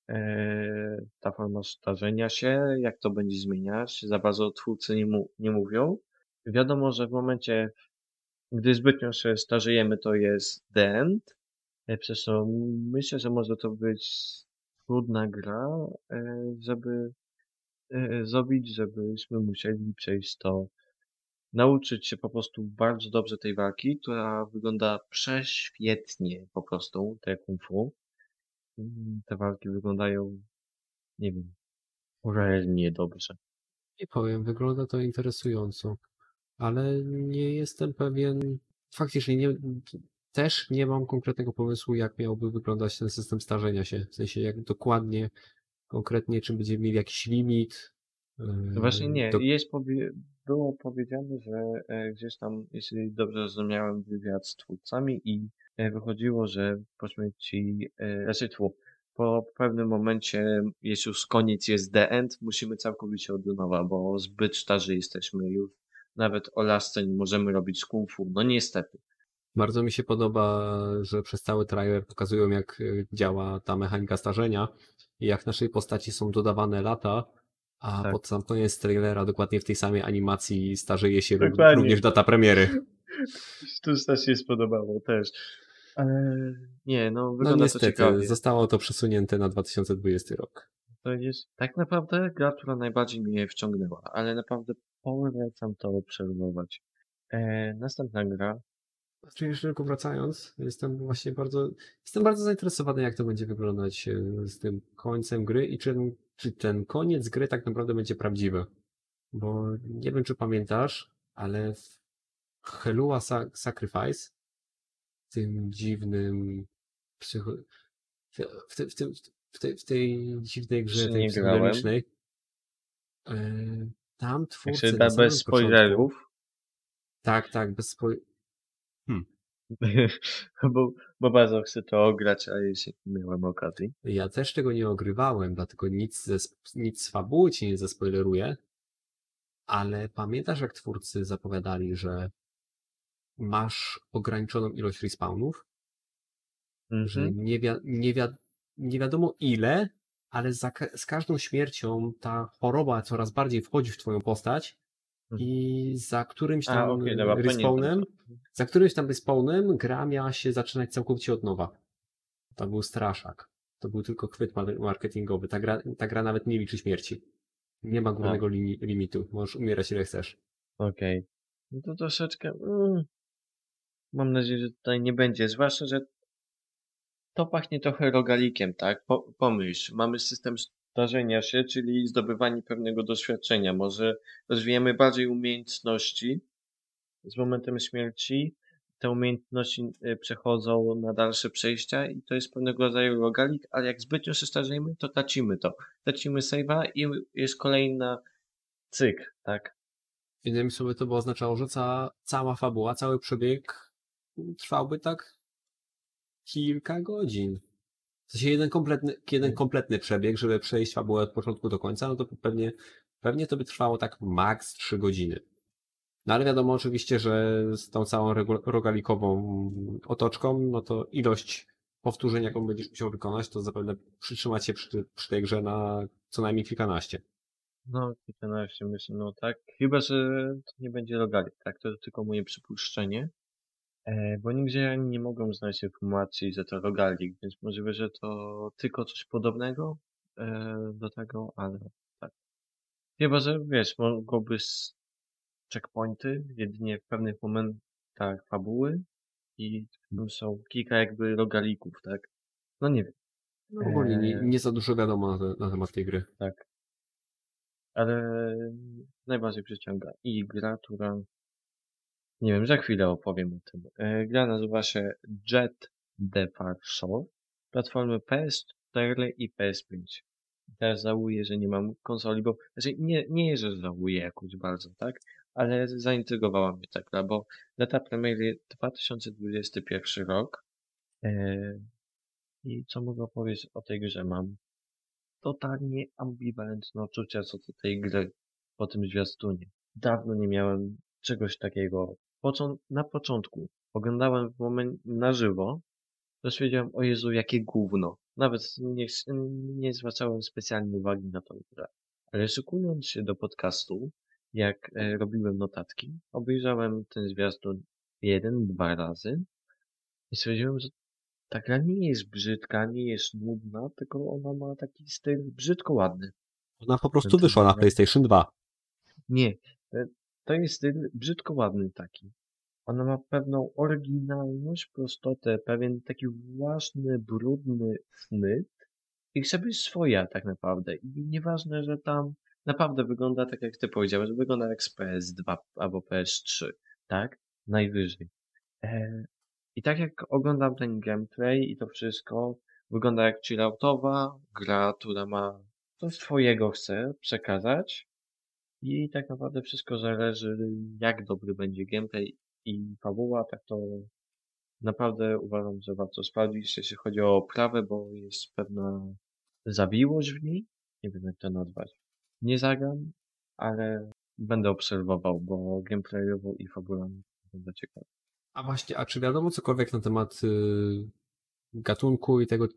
e, ta forma starzenia się, jak to będzie zmieniać. Za bardzo twórcy nie, mu, nie mówią. Wiadomo, że w momencie, gdy zbytnio się starzejemy, to jest end. E, Przez to myślę, że może to być trudna gra, e, żeby e, zrobić, żebyśmy musieli przejść to, nauczyć się po prostu bardzo dobrze tej walki, która wygląda prześwietnie po prostu, te kung fu. Mm, Te walki wyglądają, nie wiem, realnie dobrze. Nie powiem, wygląda to interesująco, ale nie jestem pewien, faktycznie nie, też nie mam konkretnego pomysłu, jak miałby wyglądać ten system starzenia się, w sensie jak dokładnie, konkretnie, czy będziemy mieli jakiś limit. No Właśnie nie, do- jest powie było powiedziane, że e, gdzieś tam, jeśli dobrze rozumiałem wywiad z twórcami i e, wychodziło, że po śmierci, e, raczej tfu, po pewnym momencie, jeśli już koniec jest the end, musimy całkowicie od nowa, bo zbyt starzy jesteśmy już. Nawet o lasce nie możemy robić kung fu. No niestety. Bardzo mi się podoba, że przez cały trailer pokazują, jak y, działa ta mechanika starzenia i jak naszej postaci są dodawane lata, a Tak. pod sam koniec trailera, dokładnie w tej samej animacji, starzeje się Dokładnie. również data premiery. Tu też się spodobało też. Ale nie, no No wygląda to niestety, ciekawie. zostało to przesunięte na 2020 rok. To jest tak naprawdę gra, która najbardziej mnie wciągnęła, ale naprawdę polecam to obserwować. E, następna gra, Znaczy jeszcze tylko wracając, jestem właśnie bardzo, jestem bardzo zainteresowany, jak to będzie wyglądać e, z tym końcem gry i czy, czy ten koniec gry tak naprawdę będzie prawdziwy. Bo nie wiem, czy pamiętasz, ale w Helua Sa- Sacrifice, tym dziwnym psycho... w, w, tym- w, tej, w tej dziwnej grze, tej psychodelicznej, e, tam twórcy się na da bez początku- spoilerów, Tak, tak, bez spoilerów. bo, bo bardzo chcę to ograć, a jeszcze nie miałem okazji. Ja też tego nie ogrywałem, dlatego nic, ze, nic z fabuły ci nie zaspoileruję, ale pamiętasz jak twórcy zapowiadali, że masz ograniczoną ilość respawnów, że Mhm. nie, wi- nie, wi- nie wiadomo ile, ale za, z każdą śmiercią ta choroba coraz bardziej wchodzi w twoją postać i za którymś Mhm. A, tam okej, dobra, respawnem, za którymś tam respawnem gra miała się zaczynać całkowicie od nowa. To był straszak. To był tylko chwyt ma- marketingowy. Ta gra, ta gra nawet nie liczy śmierci. Nie ma górnego limi, limitu. Możesz umierać ile chcesz. Okej. No to troszeczkę. Mm, mam nadzieję, że tutaj nie będzie. Zwłaszcza, że to pachnie trochę rogalikiem, tak? Po, pomyśl, mamy system starzenia się, czyli zdobywanie pewnego doświadczenia. Może rozwijamy bardziej umiejętności z momentem śmierci. Te umiejętności y, przechodzą na dalsze przejścia i to jest pewnego rodzaju rogalik, ale jak zbytnio się starzejemy, to tracimy to. Tracimy save'a i jest kolejna cykl, tak? Innymi słowy to by oznaczało, że ca, cała fabuła, cały przebieg trwałby tak kilka godzin. W sensie jeden kompletny, jeden kompletny przebieg, żeby przejść fabułę od początku do końca, no to pewnie, pewnie to by trwało tak maks 3 godziny. No ale wiadomo oczywiście, że z tą całą rogalikową otoczką, no to ilość powtórzeń, jaką będziesz musiał wykonać, to zapewne przytrzymać się przy, przy tej grze na co najmniej kilkanaście. No, kilkanaście myślę, no tak. Chyba, że to nie będzie rogalik, tak? To tylko moje przypuszczenie. E, bo nigdzie nie mogą znaleźć informacji, że to rogalik, więc możliwe, że to tylko coś podobnego e, do tego, ale tak. Chyba, że wiesz, mogłoby z checkpointy jedynie w pewnych momentach fabuły i tu są kilka jakby rogalików, tak? No nie wiem. No, ogólnie nie, nie za dużo wiadomo na, te, na temat tej gry. Tak. Ale najbardziej przyciąga i gra, która nie wiem, za chwilę opowiem o tym. E, Gra nazywa się Jet Defensor. Platformy PS4 i PS5. Teraz żałuję, że nie mam konsoli, bo znaczy nie, nie, że żałuję jakoś bardzo, tak? Ale zaintrygowała mnie ta gra, bo data premiery 2021 rok. E, I co mogę powiedzieć o tej grze? Mam totalnie ambiwalentne odczucia co do tej gry po tym zwiastunie. Dawno nie miałem czegoś takiego. Począ- na początku oglądałem w moment na żywo, to stwierdziłem, o Jezu, jakie gówno. Nawet nie, nie zwracałem specjalnie uwagi na tą grę. Ale szykując się do podcastu, jak e, robiłem notatki, obejrzałem ten zwiastun jeden, dwa razy i stwierdziłem, że ta gra nie jest brzydka, nie jest nudna, tylko ona ma taki styl brzydko ładny. Ona po prostu Ten wyszła na tytuł. PlayStation 2. Nie, to jest styl brzydko ładny taki. Ona ma pewną oryginalność, prostotę, pewien taki własny, brudny smyk i chce być swoja tak naprawdę. I nieważne, że tam naprawdę wygląda tak jak ty powiedziałeś, wygląda jak z PS2 albo PS3, tak? Najwyżej. E, I tak jak oglądam ten gameplay i to wszystko, wygląda jak chilloutowa gra, która ma coś swojego chce przekazać i tak naprawdę wszystko zależy jak dobry będzie gameplay i fabuła, tak to naprawdę uważam, że warto sprawdzić, jeśli chodzi o oprawę, bo jest pewna zawiłość w niej, nie wiem jak to nazwać. Nie zagram, ale będę obserwował, bo gameplayowo i fabularnie będę ciekawy. A właśnie, a czy wiadomo cokolwiek na temat y, gatunku i tego,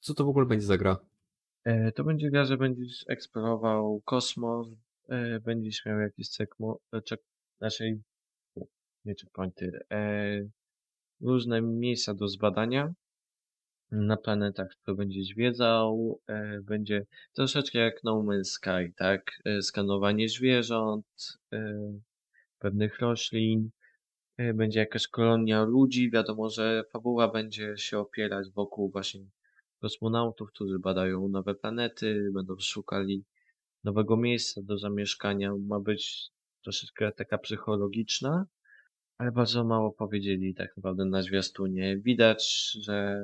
co to w ogóle będzie za gra? E, to będzie gra, że będziesz eksplorował kosmos, e, będziesz miał jakieś cekmo, e, czek, znaczy, u, nie checkpointy, e, różne miejsca do zbadania na planetach, które będziesz zwiedzał, e, będzie troszeczkę jak No Man's Sky, tak? Skanowanie zwierząt, pewnych roślin, będzie jakaś kolonia ludzi, wiadomo, że fabuła będzie się opierać wokół właśnie kosmonautów, którzy badają nowe planety, będą szukali nowego miejsca do zamieszkania. Ma być troszeczkę taka psychologiczna, ale bardzo mało powiedzieli tak naprawdę na zwiastunie. Widać, że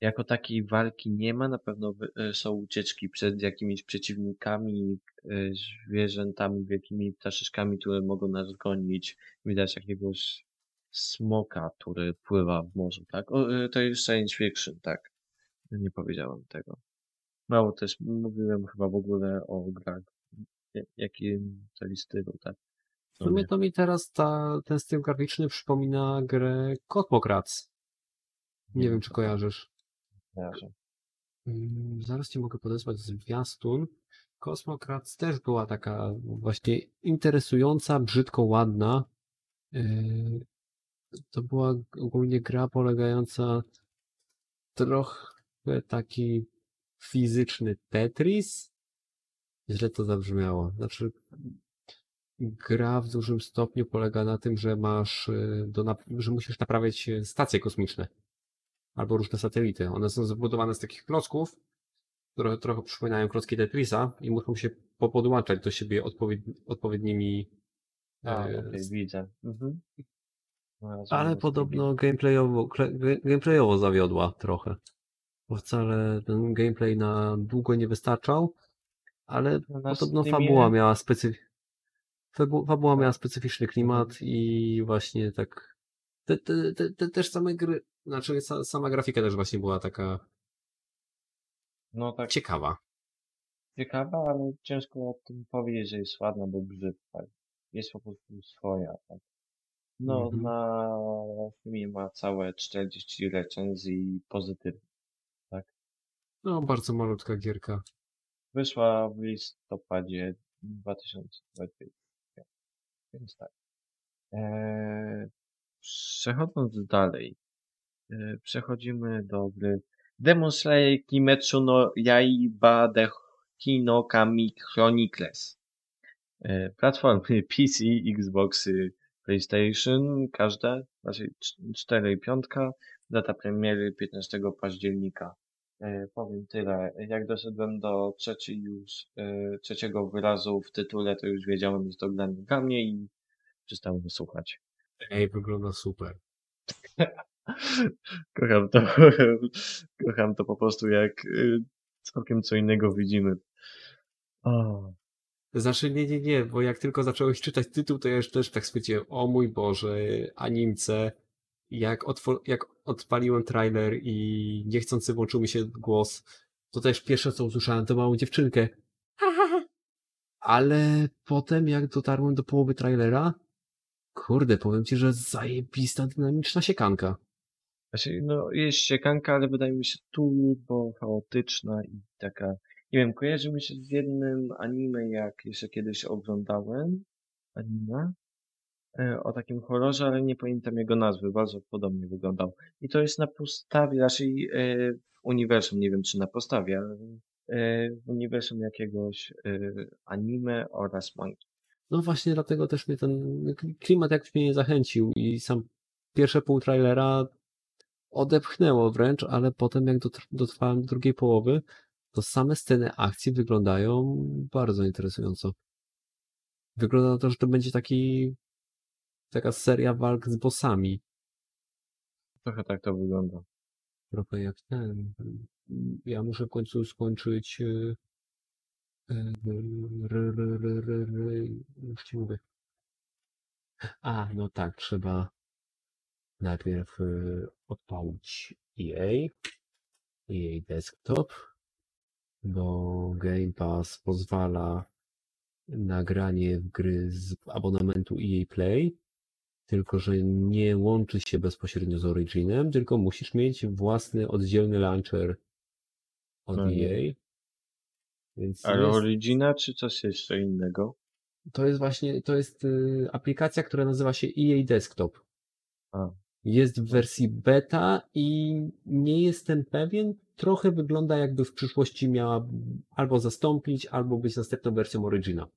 jako takiej walki nie ma, na pewno e, są ucieczki przed jakimiś przeciwnikami, e, zwierzętami, wielkimi ptaszyczkami, które mogą nas gonić. Widać jakiegoś smoka, który pływa w morzu, tak? O, e, to jest science fiction, tak. Nie powiedziałem tego. Mało też mówiłem chyba w ogóle o grach, ja- jakim to jest stylu, tak? W sumie to mi teraz ta, ten styl graficzny przypomina grę Kosmokrats. Nie wiem, czy kojarzysz. Kojarzę. Mm, Zaraz ci mogę podesłać zwiastun. Kosmokrats też była taka właśnie interesująca, brzydko ładna. Yy, To była ogólnie gra polegająca trochę taki fizyczny Tetris. Źle to zabrzmiało. Znaczy, gra w dużym stopniu polega na tym, że masz, yy, do że musisz naprawiać yy, stacje kosmiczne albo różne satelity. One są zbudowane z takich klocków, które trochę przypominają klocki Tetrisa i muszą się popodłączać do siebie odpowiedni, odpowiednimi. A, e, okej, widzę. Mhm. No, ale podobno gameplayowo, gameplayowo zawiodła trochę. Bo wcale ten gameplay na długo nie wystarczał, ale No, podobno Steamie- fabuła miała specyf... fabu- Fabuła miała specyficzny klimat Mhm. i właśnie tak. Te, te, te, te też same gry, znaczy sa- sama grafika też właśnie była taka No tak ciekawa. ciekawa, ale ciężko o tym powiedzieć, że jest ładna, bo brzydka. Jest po prostu swoja, tak. No, Mhm. na filmie ma całe 40 recenzji pozytywnych. No, bardzo malutka gierka. Wyszła w listopadzie 2020. Więc tak. Eee, przechodząc dalej, eee, przechodzimy do gry Demon Slayer Kimetsu no Yaiba de Hinokami Chronicles. Eee, platformy PC, Xboxy, PlayStation, każda, znaczy 4 i 5, data premiery 15 października. E, powiem tyle. Jak doszedłem do trzeciej już, e, trzeciego wyrazu w tytule, to już wiedziałem, że to granie dla mnie i przestałem słuchać. Ej, wygląda super. Kocham to, kocham to po prostu jak y, całkiem co innego widzimy. O, Znaczy, nie, nie, nie, bo jak tylko zacząłeś czytać tytuł, to ja już też tak stwierdziłem, o mój Boże, animce. Jak, otwor- jak odpaliłem trailer i niechcący włączył mi się głos, to też pierwsze co usłyszałem to małą dziewczynkę. Ale potem jak dotarłem do połowy trailera, kurde, powiem ci, że zajebista, dynamiczna siekanka. Znaczy, no, jest siekanka, ale wydaje mi się turbo chaotyczna i taka, nie wiem, kojarzy mi się z jednym anime, jak jeszcze kiedyś oglądałem, anime, o takim horrorze, ale nie pamiętam jego nazwy, bardzo podobnie wyglądał. I to jest na podstawie, raczej e, w uniwersum, nie wiem czy na podstawie, ale e, w uniwersum jakiegoś e, anime oraz mangi. No właśnie dlatego też mnie ten klimat jakoś mnie nie zachęcił i sam pierwsze pół trailera odepchnęło wręcz, ale potem jak dotr- dotrwałem do drugiej połowy, to same sceny akcji wyglądają bardzo interesująco. Wygląda na to, że to będzie taki taka seria walk z bossami. Trochę tak to wygląda. Trochę jak ten. Ja muszę w końcu skończyć y, y, już ci mówię. A, no tak, trzeba najpierw y, odpalić EA, EA Desktop, bo Game Pass pozwala na granie w gry z abonamentu EA Play, tylko że nie łączy się bezpośrednio z Originem, tylko musisz mieć własny oddzielny launcher od Mhm. EA. Więc Ale jest, Origina czy coś jeszcze innego? to jest właśnie, to jest y, aplikacja, która nazywa się EA Desktop. A. Jest w wersji beta i nie jestem pewien, trochę wygląda jakby w przyszłości miała albo zastąpić, albo być następną wersją Origina.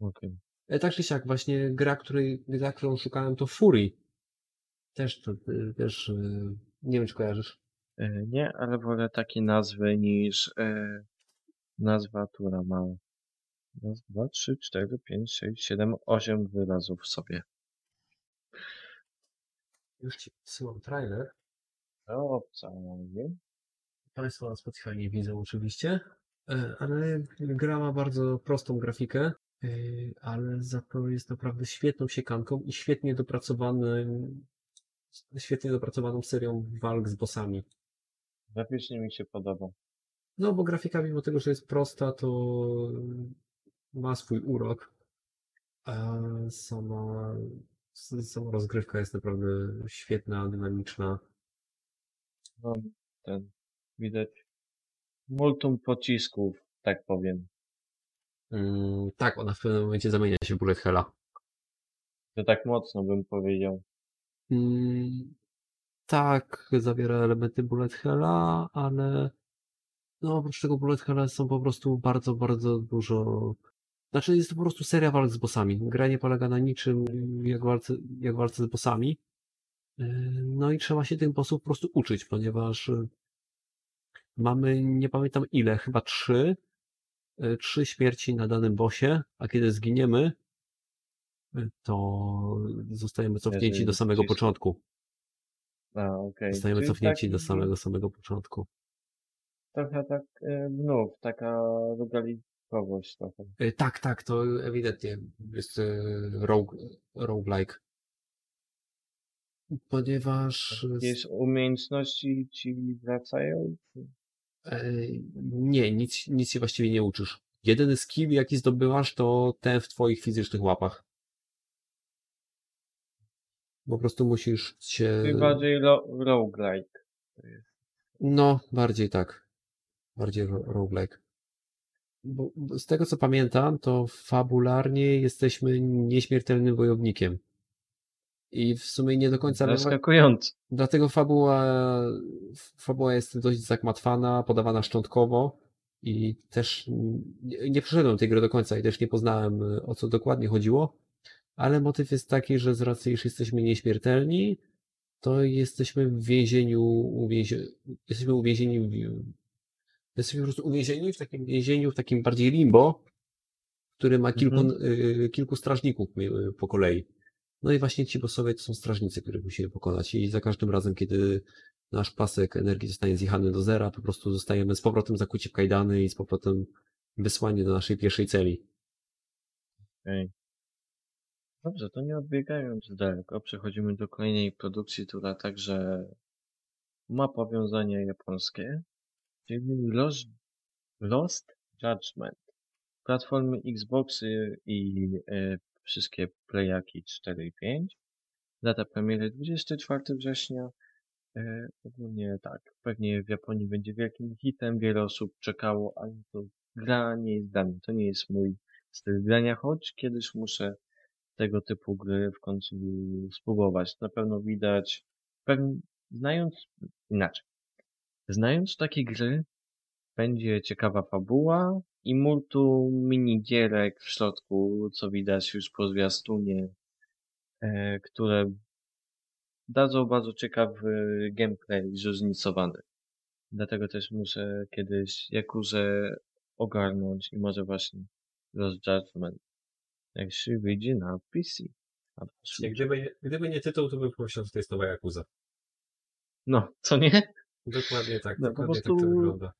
Okej. E, Tak czy siak, właśnie gra, której, gra, którą szukałem, to Fury. Też, to, też, y, nie wiem, czy kojarzysz. E, Nie, ale wolę takie nazwy niż e, nazwa, która ma raz, dwa, trzy, cztery, pięć, sześć, siedem, osiem wyrazów w sobie. Już ci wysyłam trailer. No, cały. Państwo na Spotify nie widzą oczywiście, e, ale gra ma bardzo prostą grafikę, e, ale za to jest naprawdę świetną siekanką i świetnie dopracowanym, świetnie dopracowaną serią walk z bossami. Graficznie mi się podoba. No, bo grafika, mimo tego, że jest prosta, to ma swój urok. A sama, sama rozgrywka jest naprawdę świetna, dynamiczna. No, ten, widać multum pocisków, tak powiem. Mm, tak, ona w pewnym momencie zamienia się w Bullet Hella. To tak mocno bym powiedział. Mm, tak, zawiera elementy Bullet Hella, ale no oprócz tego Bullet Hella są po prostu bardzo, bardzo dużo... Znaczy jest to po prostu seria walk z bossami. Gra nie polega na niczym jak walce, jak walce z bossami. Yy, No i trzeba się tych bossów po prostu uczyć, ponieważ yy, mamy, nie pamiętam ile, chyba trzy, trzy śmierci na danym bossie, a kiedy zginiemy, yy, to zostajemy cofnięci do samego początku. A, okej. Zostajemy Czyli cofnięci taki do samego, samego początku. Trochę tak znów, taka rogalikowość trochę. Y, Tak, tak, to ewidentnie jest y, rogue, roguelike. Ponieważ Jakieś umiejętności ci wracają? Nie, nic, nic się właściwie nie uczysz. Jedyny skill, jaki zdobywasz, to ten w twoich fizycznych łapach. Po prostu musisz się... Czyli bardziej ro roguelike. No, bardziej tak. Bardziej ro- roguelike. Bo, bo z tego co pamiętam, to fabularnie jesteśmy nieśmiertelnym wojownikiem. I w sumie nie do końca Zaskakujące. Dlatego fabuła, fabuła jest dość zagmatwana, podawana szczątkowo i też nie, nie przeszedłem tej gry do końca i też nie poznałem o co dokładnie chodziło, ale motyw jest taki, że z racji, iż jesteśmy nieśmiertelni, to jesteśmy w więzieniu, uwięzi, jesteśmy uwięzieni w, jesteśmy po prostu uwięzieni w takim więzieniu, w takim bardziej limbo, który ma kilku, Mhm. y, kilku strażników y, po kolei. No i właśnie ci bossowie to są strażnicy, których musimy pokonać i za każdym razem, kiedy nasz pasek energii zostanie zjechany do zera, po prostu zostajemy z powrotem zakuci w kajdany i z powrotem wysłani do naszej pierwszej celi. Okej. Dobrze, to nie odbiegając daleko, przechodzimy do kolejnej produkcji, która także ma powiązania japońskie, czyli Lost, Lost Judgment. Platformy Xboxy i e, wszystkie playaki 4 i 5. Data premiery 24 września. E, ogólnie tak, pewnie w Japonii będzie wielkim hitem, wiele osób czekało, ale to gra nie jest dla mnie, to nie jest mój styl grania, choć kiedyś muszę tego typu gry w końcu spróbować. Na pewno widać, pewnie, znając, inaczej, znając takie gry, będzie ciekawa fabuła i multu minigierek w środku, co widać już po zwiastunie, e, które dadzą bardzo ciekawy gameplay zróżnicowany. Dlatego też muszę kiedyś Jakuzę ogarnąć i może właśnie Lost Judgment, jak się wyjdzie na PC. Switch. Gdyby, gdyby nie tytuł, to bym pomyślał, że to jest nowa Yakuza. No, co nie? Dokładnie tak, No, po dokładnie tak prostu- to wygląda.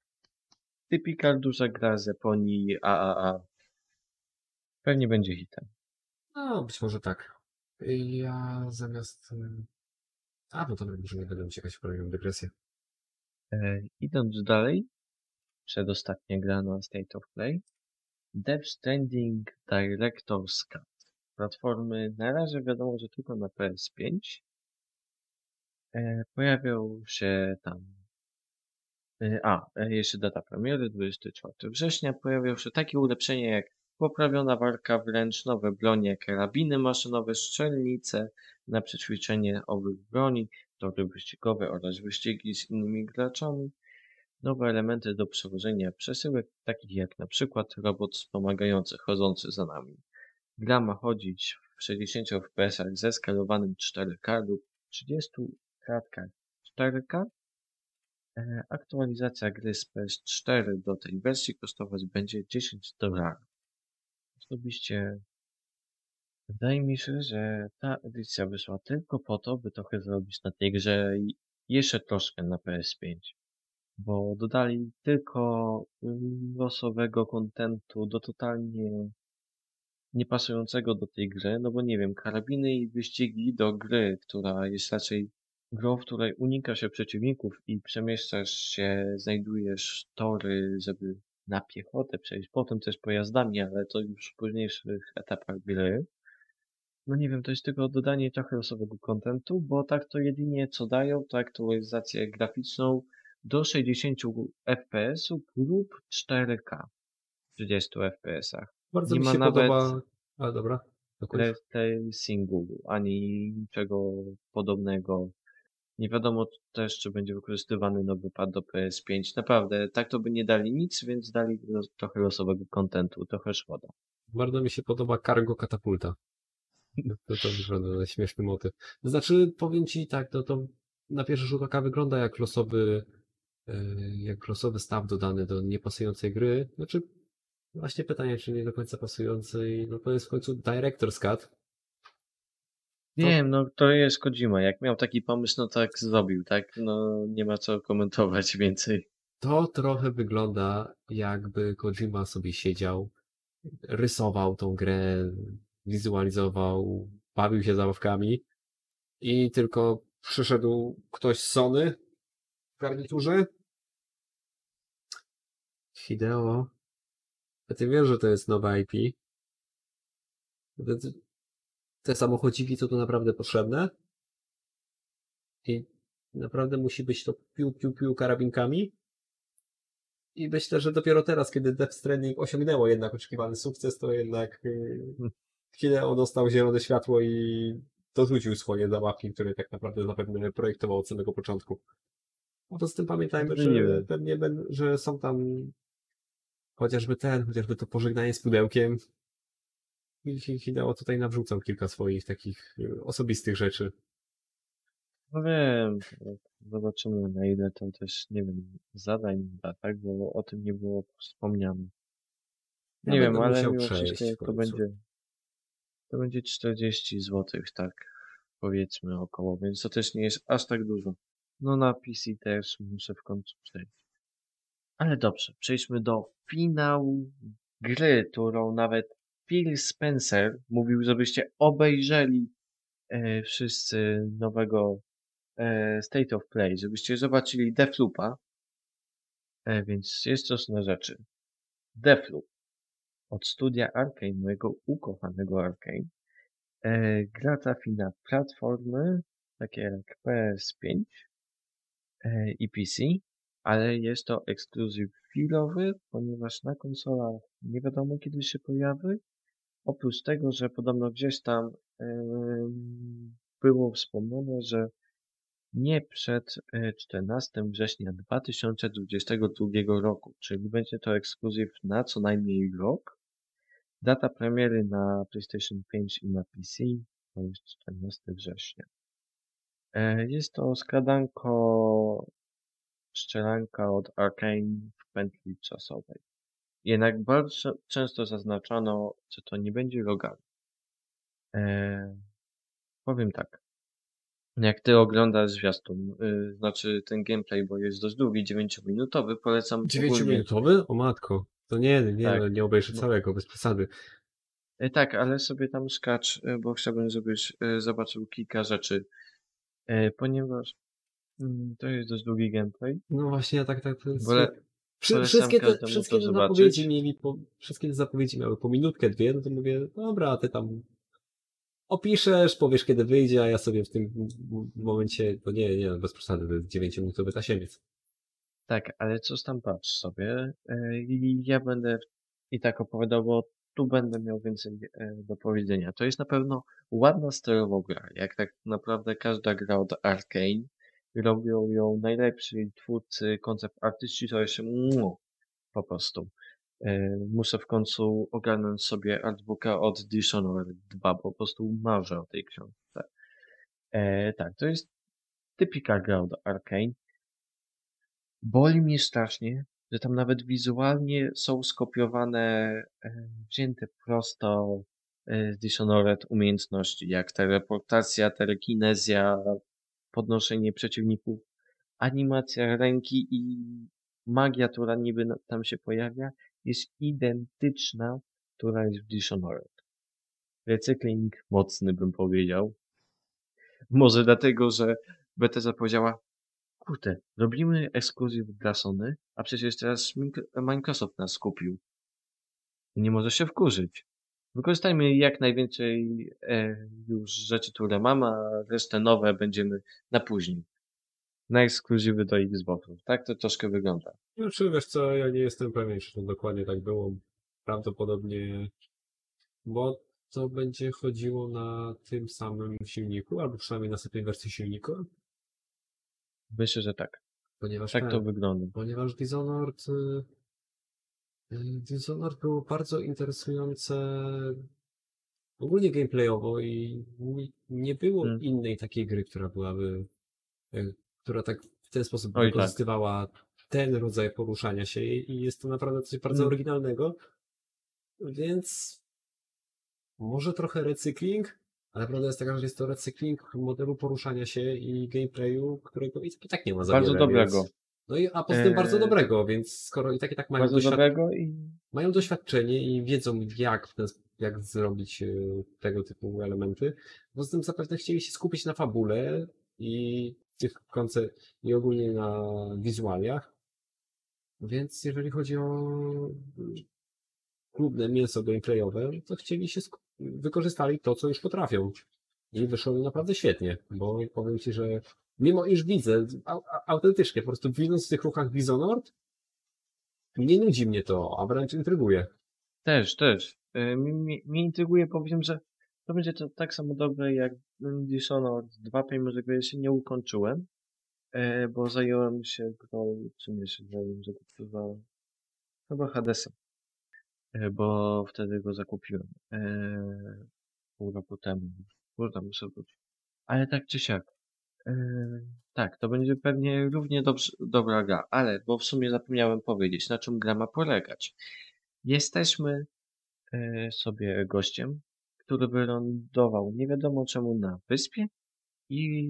Typikal duża gra z Japonii AAA. Pewnie będzie hitem. No, być może tak. Ja zamiast... y, A, no dobra, może nie będę uciekać w kolejną dygresję. E, idąc dalej, przedostatnia gra na State of Play, Death Stranding Director's Cut. Platformy na razie wiadomo, że tylko na PS5. E, pojawiał się tam. E, a, e, jeszcze data premiery 24 września. Pojawią się takie ulepszenia jak poprawiona walka wręcz, nowe bronie, karabiny maszynowe, strzelnice na przećwiczenie owych broni, tory wyścigowe oraz wyścigi z innymi graczami, nowe elementy do przewożenia przesyłek, takich jak na przykład robot wspomagający chodzący za nami. Gra ma chodzić w 60 fps ze skalowanym 4K lub 30 kratkach 4K. E, Aktualizacja gry z PS4 do tej wersji kosztować będzie 10 dolarów. Osobiście wydaje mi się, że ta edycja wyszła tylko po to, by trochę zrobić na tej grze jeszcze troszkę na PS5. Bo dodali tylko losowego kontentu do totalnie niepasującego do tej gry, no bo nie wiem, karabiny i wyścigi do gry, która jest raczej grą, w której unika się przeciwników i przemieszczasz się, znajdujesz tory, żeby na piechotę przejść, potem też pojazdami, ale to już w późniejszych etapach gry. No nie wiem, to jest tylko dodanie trochę losowego kontentu, bo tak to jedynie co dają, to aktualizację graficzną, do 60 fps lub 4K w 30 fps. Bardzo Nie mi ma się nawet podoba... A dobra. Dokończ. ray tracingu ani niczego podobnego. Nie wiadomo też, czy będzie wykorzystywany nowy pad do PS5. Naprawdę, tak to by nie dali nic, więc dali trochę losowego kontentu, trochę szkoda. Bardzo mi się podoba cargo katapulta. To, to wygląda śmieszny motyw. Znaczy, powiem ci tak, no to na pierwszy rzut oka wygląda jak losowy, e, jak losowy staw dodany do niepasującej gry. Znaczy, właśnie pytanie, czy nie do końca pasującej, no to jest w końcu Director's Cut. Wiem, no to jest Kojima. Jak miał taki pomysł, no tak zrobił, tak? No nie ma co komentować więcej. To trochę wygląda jakby Kojima sobie siedział, rysował tą grę, wizualizował, bawił się zabawkami i tylko przyszedł ktoś z Sony w garniturze. Hideo, a ty wiesz, że to jest nowe IP? Te, samochodziki to tu naprawdę potrzebne? I naprawdę musi być to piu, piu, piu karabinkami? I myślę, że dopiero teraz, kiedy Death Stranding osiągnęło jednak oczekiwany sukces, to jednak yy, Hideo dostał zielone światło i dorzucił swoje zabawki, które tak naprawdę zapewne projektował od samego początku. Poza tym pamiętajmy, że nie pewnie że są tam chociażby ten, chociażby to pożegnanie z pudełkiem. I Hi- Hideo tutaj nawrzucał kilka swoich takich yy, osobistych rzeczy. No wiem, zobaczymy na ile to też, nie wiem, zadań da, tak? Bo o tym nie było wspomniane. Ja Nie wiem, będę ale mimo wszystko to będzie, to będzie 40 zł, tak powiedzmy około, więc to też nie jest aż tak dużo. No na PC też muszę w końcu przejść. Ale dobrze, przejdźmy do finału gry, którą nawet Phil Spencer mówił, żebyście obejrzeli e, wszyscy nowego e, State of Play, żebyście zobaczyli Deathloopa. E, więc jest coś na rzeczy. Deathloop od studia Arkane, mojego ukochanego Arkane. E, gra trafi na platformy takie jak PS5 e, i PC, ale jest to ekskluzyw chwilowy, ponieważ na konsolach nie wiadomo kiedy się pojawi. Oprócz tego, że podobno gdzieś tam było wspomniane, że nie przed e, 14 września 2022 roku, czyli będzie to ekskluzyw na co najmniej rok. Data premiery na PlayStation 5 i na PC to jest 14 września. E, Jest to skradanko szczelanka od Arkane w pętli czasowej. Jednak bardzo często zaznaczano, że to nie będzie rogal. E, powiem tak. Jak ty oglądasz zwiastun, y, znaczy ten gameplay, bo jest dość długi, 9-minutowy, polecam ogólnie. 9-minutowy? O matko. To nie, nie, Tak. no, nie obejrzę No. całego, bez przesady. E, Tak, ale sobie tam skacz, e, bo chciałbym, żebyś e, zobaczył kilka rzeczy. E, Ponieważ mm, to jest dość długi gameplay. No właśnie, ja tak, tak. To jest... Wszy, wszystkie te, wszystkie te zapowiedzi mieli po, wszystkie te zapowiedzi miały po minutkę, dwie, no to mówię, dobra, ty tam opiszesz, powiesz kiedy wyjdzie, a ja sobie w tym momencie, to nie, nie, no, bez przesady, to jest 9-minutowy tasiemiec. Tak, ale co tam patrz sobie e, i ja będę i tak opowiadał, bo tu będę miał więcej e, do powiedzenia. To jest na pewno ładna stylowo gra, jak tak naprawdę każda gra od Arkane. Robią ją najlepsi twórcy, koncept artyści, to jest mu, po prostu. E, Muszę w końcu ogarnąć sobie artbooka od Dishonored 2, bo po prostu marzę o tej książce. E, tak, to jest typika gra od Arkane. Boli mnie strasznie, że tam nawet wizualnie są skopiowane, e, wzięte prosto e, z Dishonored umiejętności, jak teleportacja, telekinezja, podnoszenie przeciwników, animacja ręki i magia, która niby tam się pojawia, jest identyczna, która jest w Dishonored. Recykling mocny bym powiedział. Może dlatego, że Bethesda powiedziała, kurde, robimy ekskluzyw dla Sony, a przecież teraz Microsoft nas kupił. Nie może się wkurzyć. Wykorzystajmy jak najwięcej e, już rzeczy, które mamy, a resztę nowe będziemy na później. na ekskluzywy do Xboxów. Tak to troszkę wygląda. Znaczy, wiesz co, ja nie jestem pewien, czy to dokładnie tak było. Prawdopodobnie, bo to będzie chodziło na tym samym silniku, albo przynajmniej na tej wersji silnika, Myślę, że tak. ponieważ Tak ten, to wygląda. ponieważ Dishonored y, Dishonored było bardzo interesujące ogólnie gameplayowo i nie, było Mm. innej takiej gry, która byłaby y, która tak w ten sposób Oj, tak. wykorzystywała ten rodzaj poruszania się i jest to naprawdę coś bardzo Mm. oryginalnego, więc może trochę recykling, ale prawda jest taka, że jest to recykling modelu poruszania się i gameplayu, którego i tak, i tak nie ma za Bardzo wiele, dobrego. Więc... No i a poza tym bardzo Eee, dobrego, więc skoro i tak i tak mają, Bardzo doświad... i mają doświadczenie i wiedzą jak, w ten, jak zrobić e, tego typu elementy, poza tym zapewne chcieli się skupić na fabule i tych konce i ogólnie na wizualiach. Więc jeżeli chodzi o mm, klubne mięso gameplayowe, to chcieli się wykorzystali to, co już potrafią. I wyszło im naprawdę świetnie, bo powiem Ci, że mimo iż widzę, au, au- autentycznie, po prostu widząc w tych ruchach Dishonored, nie nudzi mnie to, a wręcz intryguje. też, też. E, mi- Mnie intryguje, powiem, że to będzie to tak samo dobre jak Dishonored 2, pomimo że jeszcze nie ukończyłem, e, bo zająłem się grą, czym ja się zająłem, że kupowałem chyba Hadesem, bo wtedy go zakupiłem e, pół roku temu. Kurde, muszę wrócić. Ale tak czy siak, tak, to będzie pewnie równie dobrze, dobra gra, ale, bo w sumie zapomniałem powiedzieć, na czym gra ma polegać. Jesteśmy e, sobie gościem, który wylądował nie wiadomo czemu na wyspie i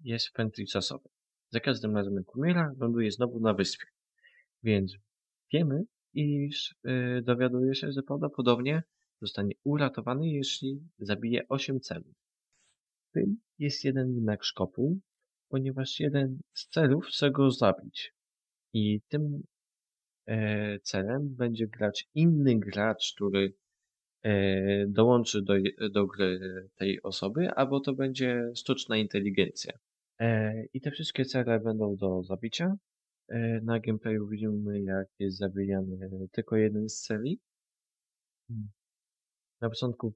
jest w pętli czasowej. Za każdym razem jak umiera, ląduje znowu na wyspie. Więc wiemy, iż e, dowiaduje się, że prawdopodobnie zostanie uratowany, jeśli zabije 8 celów. Tym jest jeden jednak szkopuł, ponieważ jeden z celów chce go zabić. I tym e, celem będzie grać inny gracz, który e, dołączy do, do gry tej osoby, albo to będzie sztuczna inteligencja. E, I te wszystkie cele będą do zabicia. E, na gameplayu widzimy, jak jest zabijany tylko jeden z celi. Mm. Na początku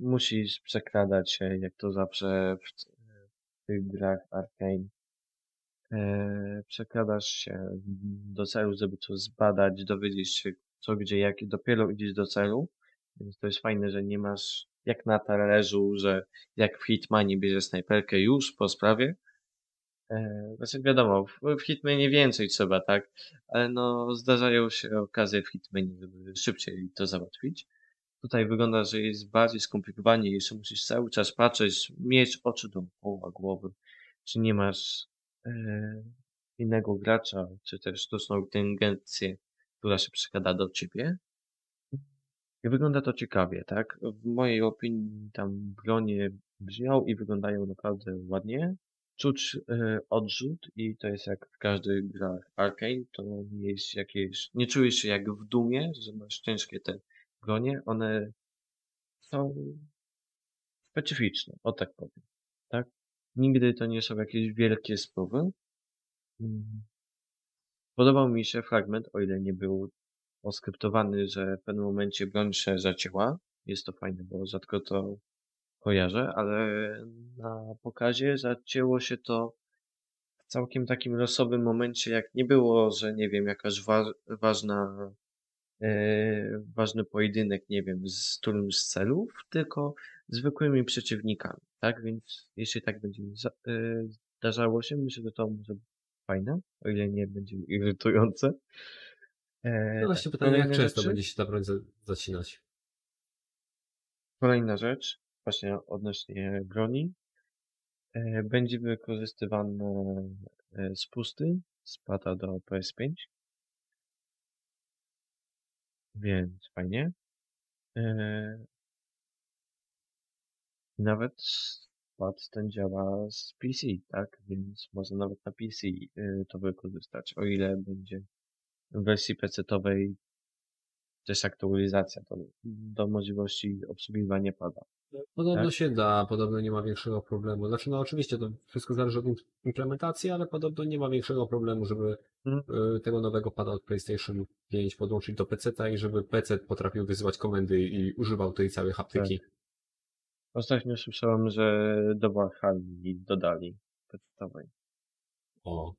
musisz przekradać się, jak to zawsze w, tych grach Arkane. E, przekradasz się do celu, żeby coś zbadać, dowiedzieć się co, gdzie, jak i dopiero idziesz do celu. Więc to jest fajne, że nie masz jak na talerzu, że jak w Hitmanie bierzesz snajperkę już po sprawie. E, znaczy wiadomo, w, w Hitmanie więcej trzeba, tak? Ale no zdarzają się okazje w Hitmanie, żeby szybciej to załatwić. Tutaj wygląda, że jest bardziej skomplikowanie, jeszcze musisz cały czas patrzeć, mieć oczy dookoła głowy, czy nie masz e, innego gracza, czy też sztuczną inteligencję, która się przykrada do ciebie. I wygląda to ciekawie, tak? W mojej opinii tam bronie brzmią i wyglądają naprawdę ładnie. Czuć e, odrzut i to jest jak w każdych grach Arkane, to nie jest jakieś, nie czujesz się jak w Dumie, że masz ciężkie te bronie, one są specyficzne, o tak powiem, tak? Nigdy to nie są jakieś wielkie spływy. Mm. Podobał mi się fragment, o ile nie był oskryptowany, że w pewnym momencie broń się zacięła. Jest to fajne, bo rzadko to kojarzę, ale na pokazie zacięło się to w całkiem takim losowym momencie, jak nie było, że nie wiem, jakaś wa ważna, ważny pojedynek, nie wiem, z którymś z celów, tylko zwykłymi przeciwnikami, tak? Więc jeśli tak będzie e, zdarzało się, myślę, że to może być fajne, o ile nie będzie irytujące. E, No właśnie pytanie, jak często rzeczy? będzie się ta broń za- zacinać? Kolejna rzecz, właśnie odnośnie broni, e, będzie wykorzystywane e, spusty z pada do PS5. Więc fajnie. E, Nawet pad ten działa z PC, tak? Więc można nawet na PC e, to wykorzystać, o ile będzie w wersji PC-towej też aktualizacja do, do możliwości obsługiwania pada. Podobno Tak? się da, podobno nie ma większego problemu. Znaczy, no oczywiście to wszystko zależy od im- implementacji, ale podobno nie ma większego problemu, żeby y, tego nowego pada od PlayStation 5 podłączyć do PC-ta i żeby PC potrafił wysyłać komendy i używał tej całej haptyki. Ostatnio słyszałem, że do Valhalla dodali podstawowej. O,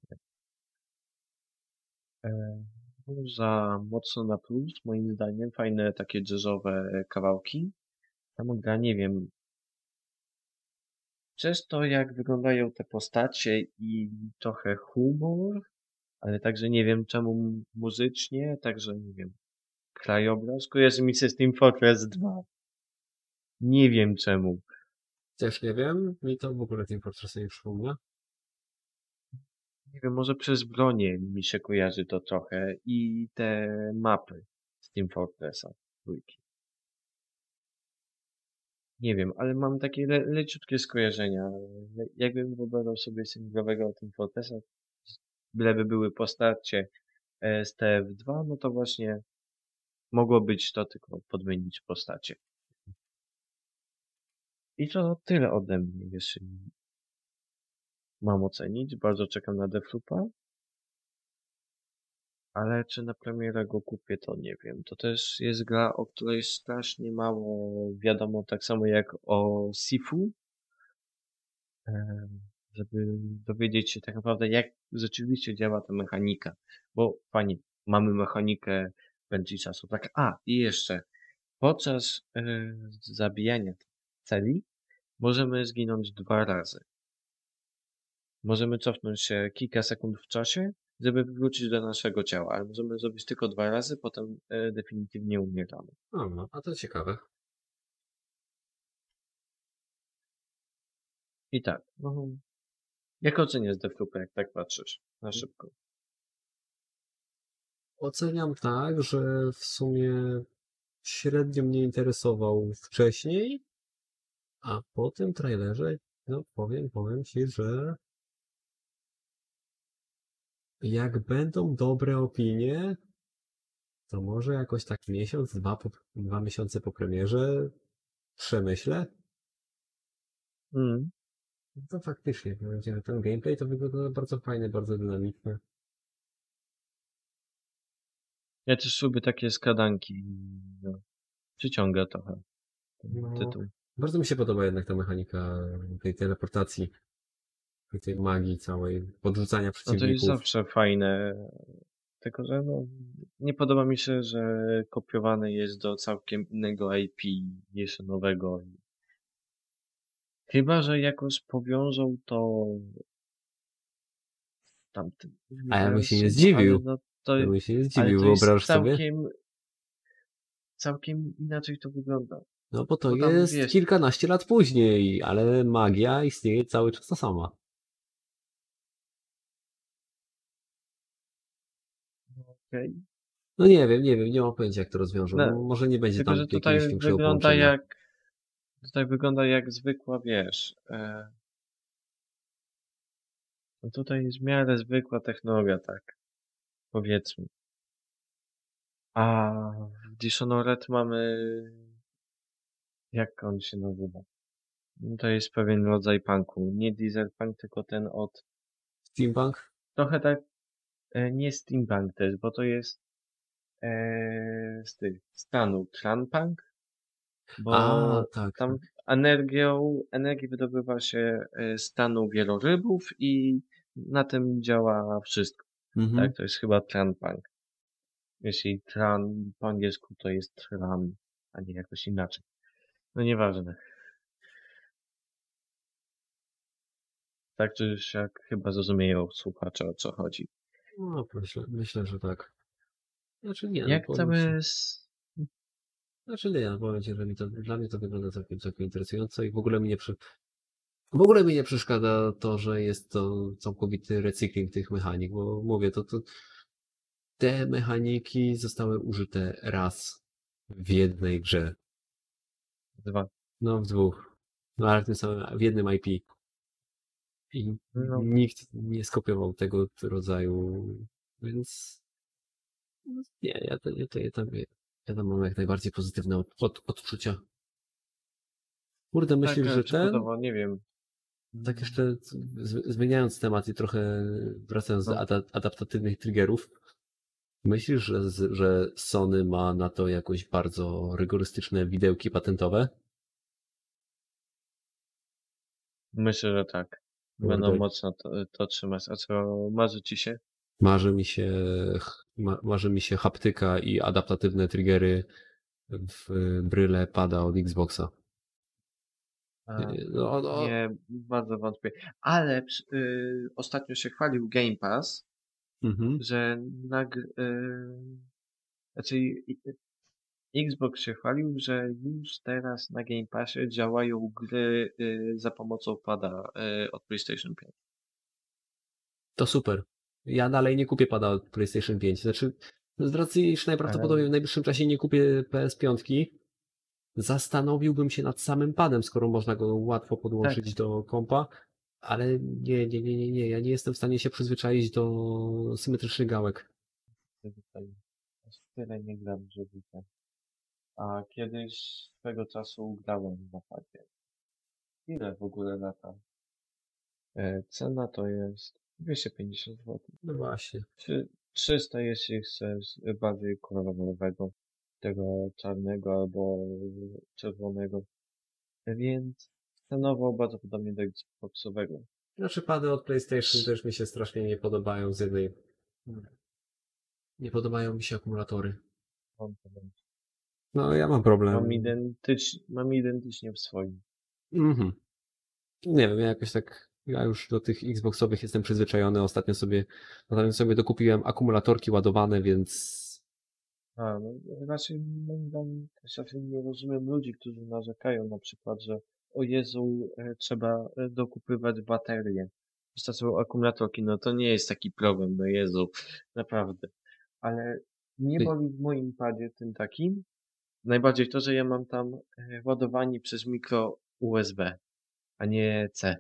E, za mocno na plus, moim zdaniem, fajne takie jazzowe kawałki. Sama gra, nie wiem, przez to jak wyglądają te postacie i trochę humor, ale także nie wiem czemu muzycznie, także nie wiem, krajobraz kojarzy mi się z Team Fortress 2. Nie wiem czemu. też nie wiem, mi to w ogóle Team Fortress nie przypomina. Nie wiem, może przez bronię mi się kojarzy to trochę i te mapy z Team Fortressa dwójki. Nie wiem, ale mam takie le leciutkie skojarzenia. Jakbym wyobrażał sobie singlowego Team Fortressa, byleby były postacie e, z TF2, no to właśnie mogło być to tylko podmienić postacie. I to tyle ode mnie, jeśli mam ocenić. Bardzo czekam na Deathloopa. Ale czy na premierę go kupię, to nie wiem. To też jest gra, o której strasznie mało wiadomo, tak samo jak o Sifu. Żeby dowiedzieć się tak naprawdę, jak rzeczywiście działa ta mechanika. Bo fajnie, mamy mechanikę pętli czasu. Tak, a i jeszcze, podczas e, zabijania celi możemy zginąć dwa razy. Możemy cofnąć się kilka sekund w czasie, żeby wrócić do naszego ciała, ale możemy zrobić tylko dwa razy, potem e, definitywnie umieramy. No, no, a to ciekawe. I tak, no, jak oceniasz Deathloop, jak tak patrzysz na szybko? Oceniam tak, że w sumie średnio mnie interesował wcześniej, a po tym trailerze, no powiem, powiem ci, że jak będą dobre opinie, to może jakoś tak miesiąc, dwa, po, dwa miesiące po premierze przemyślę. Mm. No To faktycznie, ci, że ten gameplay to wygląda bardzo fajny, bardzo dynamiczny. Ja też lubię takie skradanki. No. Przyciąga trochę No. tytuł. Bardzo mi się podoba jednak ta mechanika tej teleportacji, tej magii całej, podrzucania No to jest przeciwników. zawsze fajne. Tylko, że no, nie podoba mi się, że kopiowane jest do całkiem innego IP, jeszcze nowego. Chyba, że jakoś powiążą to tamtym. A ja bym się nie zdziwił. No, to, Ja bym się nie zdziwił, wyobrażasz sobie? całkiem, inaczej to wygląda. No bo to bo jest wiesz- kilkanaście lat później, ale magia istnieje cały czas ta sama. Okej. No nie wiem, nie wiem, nie mam pojęcia jak to rozwiążą. No, może nie będzie Tylko, tam że tutaj wygląda połączenia. jak. Tutaj wygląda jak zwykła, wiesz. E, no tutaj jest w miarę zwykła technologia, tak. Powiedzmy. A w Dishonored mamy. Jak on się nazywa? No to jest pewien rodzaj punku. Nie dieselpunk, tylko ten od. Steampunk? Trochę tak. E, nie steampunk też, bo to jest. E, z tych stanu tranpunk. Bo A, tak. tam energią, energię wydobywa się e, stanu wielorybów i na tym działa wszystko. Mhm. Tak, to jest chyba tranpunk. Jeśli tran po angielsku to jest tran, a nie jakoś inaczej. No nieważne. Tak czy siak chyba zrozumieją słuchacze o co chodzi. No, myślę, myślę, że tak. Znaczy nie, Jak no, powiem ci- całe... s- Znaczy nie, no powiem ci, że mi to, dla mnie to wygląda całkiem, całkiem interesująco i w ogóle mi nie przy... W ogóle mi nie przeszkadza to, że jest to całkowity recykling tych mechanik, bo mówię, to, to te mechaniki zostały użyte raz w jednej grze. Dwa. No w dwóch. No ale w tym samym, w jednym IP. I No. nikt nie skopiował tego rodzaju, więc nie, ja to, ja to, ja tam, ja tam mam jak najbardziej pozytywne od, od, odczucia. Kurde, myślisz, tak, że ten... nie wiem. Tak jeszcze zmieniając temat i trochę wracając do No. ada- adaptatywnych triggerów, myślisz, że, że Sony ma na to jakoś bardzo rygorystyczne widełki patentowe? Myślę, że tak. Będą mocno to, to trzymać. A co marzy ci się? Marzy mi się, ma, marzy mi się haptyka i adaptatywne triggery w bryle pada od Xboxa. A, No, no, Nie, bardzo wątpię. Ale y, ostatnio się chwalił Game Pass, mhm. że nag... Y, znaczy y, Xbox się chwalił, że już teraz na Game Passie działają gry y, za pomocą pada y, od PlayStation 5. To super. Ja dalej nie kupię pada od PlayStation 5. Znaczy, z racji, iż najprawdopodobniej w najbliższym czasie nie kupię PS5, zastanowiłbym się nad samym padem, skoro można go łatwo podłączyć Tak. do kompa, ale nie, nie, nie, nie, nie. Ja nie jestem w stanie się przyzwyczaić do symetrycznych gałek. Tyle nie gram, żeby tak. A kiedyś swego czasu grałem na padzie. Ile w ogóle lata? E, cena to jest 250 zł. No właśnie. Czy 300 jeśli chcesz bardziej kolorowego, tego czarnego albo czerwonego. Więc cenowo bardzo podobnie do Xboxowego. Znaczy pady od PlayStation też mi się strasznie nie podobają z jednej... Nie podobają mi się akumulatory. Mam. No ja mam problem. mam, identycz, mam identycznie w swoim. Mhm. Nie wiem, ja jakoś tak, ja już do tych Xboxowych jestem przyzwyczajony. Ostatnio sobie, ostatnio sobie dokupiłem akumulatorki ładowane, więc A, no, raczej też raczej nie rozumiem ludzi, którzy narzekają na przykład, że o Jezu, e, trzeba e, dokupywać baterie. Wystarczą akumulatorki, no to nie jest taki problem, no Jezu, naprawdę. Ale mnie Ty- boli w moim padzie tym takim, najbardziej to, że ja mam tam e, ładowanie przez mikro USB, a nie C.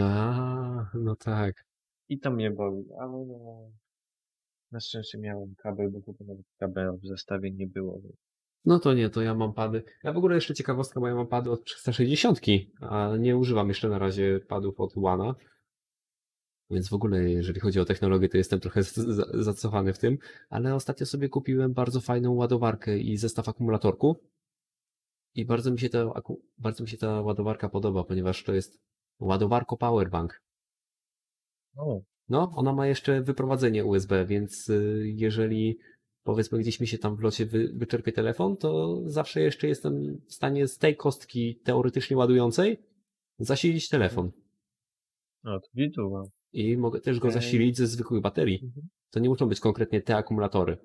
a, no tak. I to mnie boli, ale no, na szczęście miałem kabel, bo chyba nawet kabela w zestawie nie było. No to nie, to ja mam pady. Ja w ogóle jeszcze ciekawostka, bo ja mam pady od 360, a nie używam jeszcze na razie padów od Łana. Więc w ogóle, jeżeli chodzi o technologię, to jestem trochę zacofany w tym, ale ostatnio sobie kupiłem bardzo fajną ładowarkę i zestaw akumulatorku. I bardzo mi się ta, bardzo mi się ta ładowarka podoba, ponieważ to jest ładowarko powerbank. O, No, ona ma jeszcze wyprowadzenie USB, więc y, jeżeli powiedzmy gdzieś mi się tam w locie wy, wyczerpie telefon, to zawsze jeszcze jestem w stanie z tej kostki teoretycznie ładującej zasilić telefon. no to widzę. I mogę też go zasilić ze zwykłych baterii. Mhm. To nie muszą być konkretnie te akumulatory.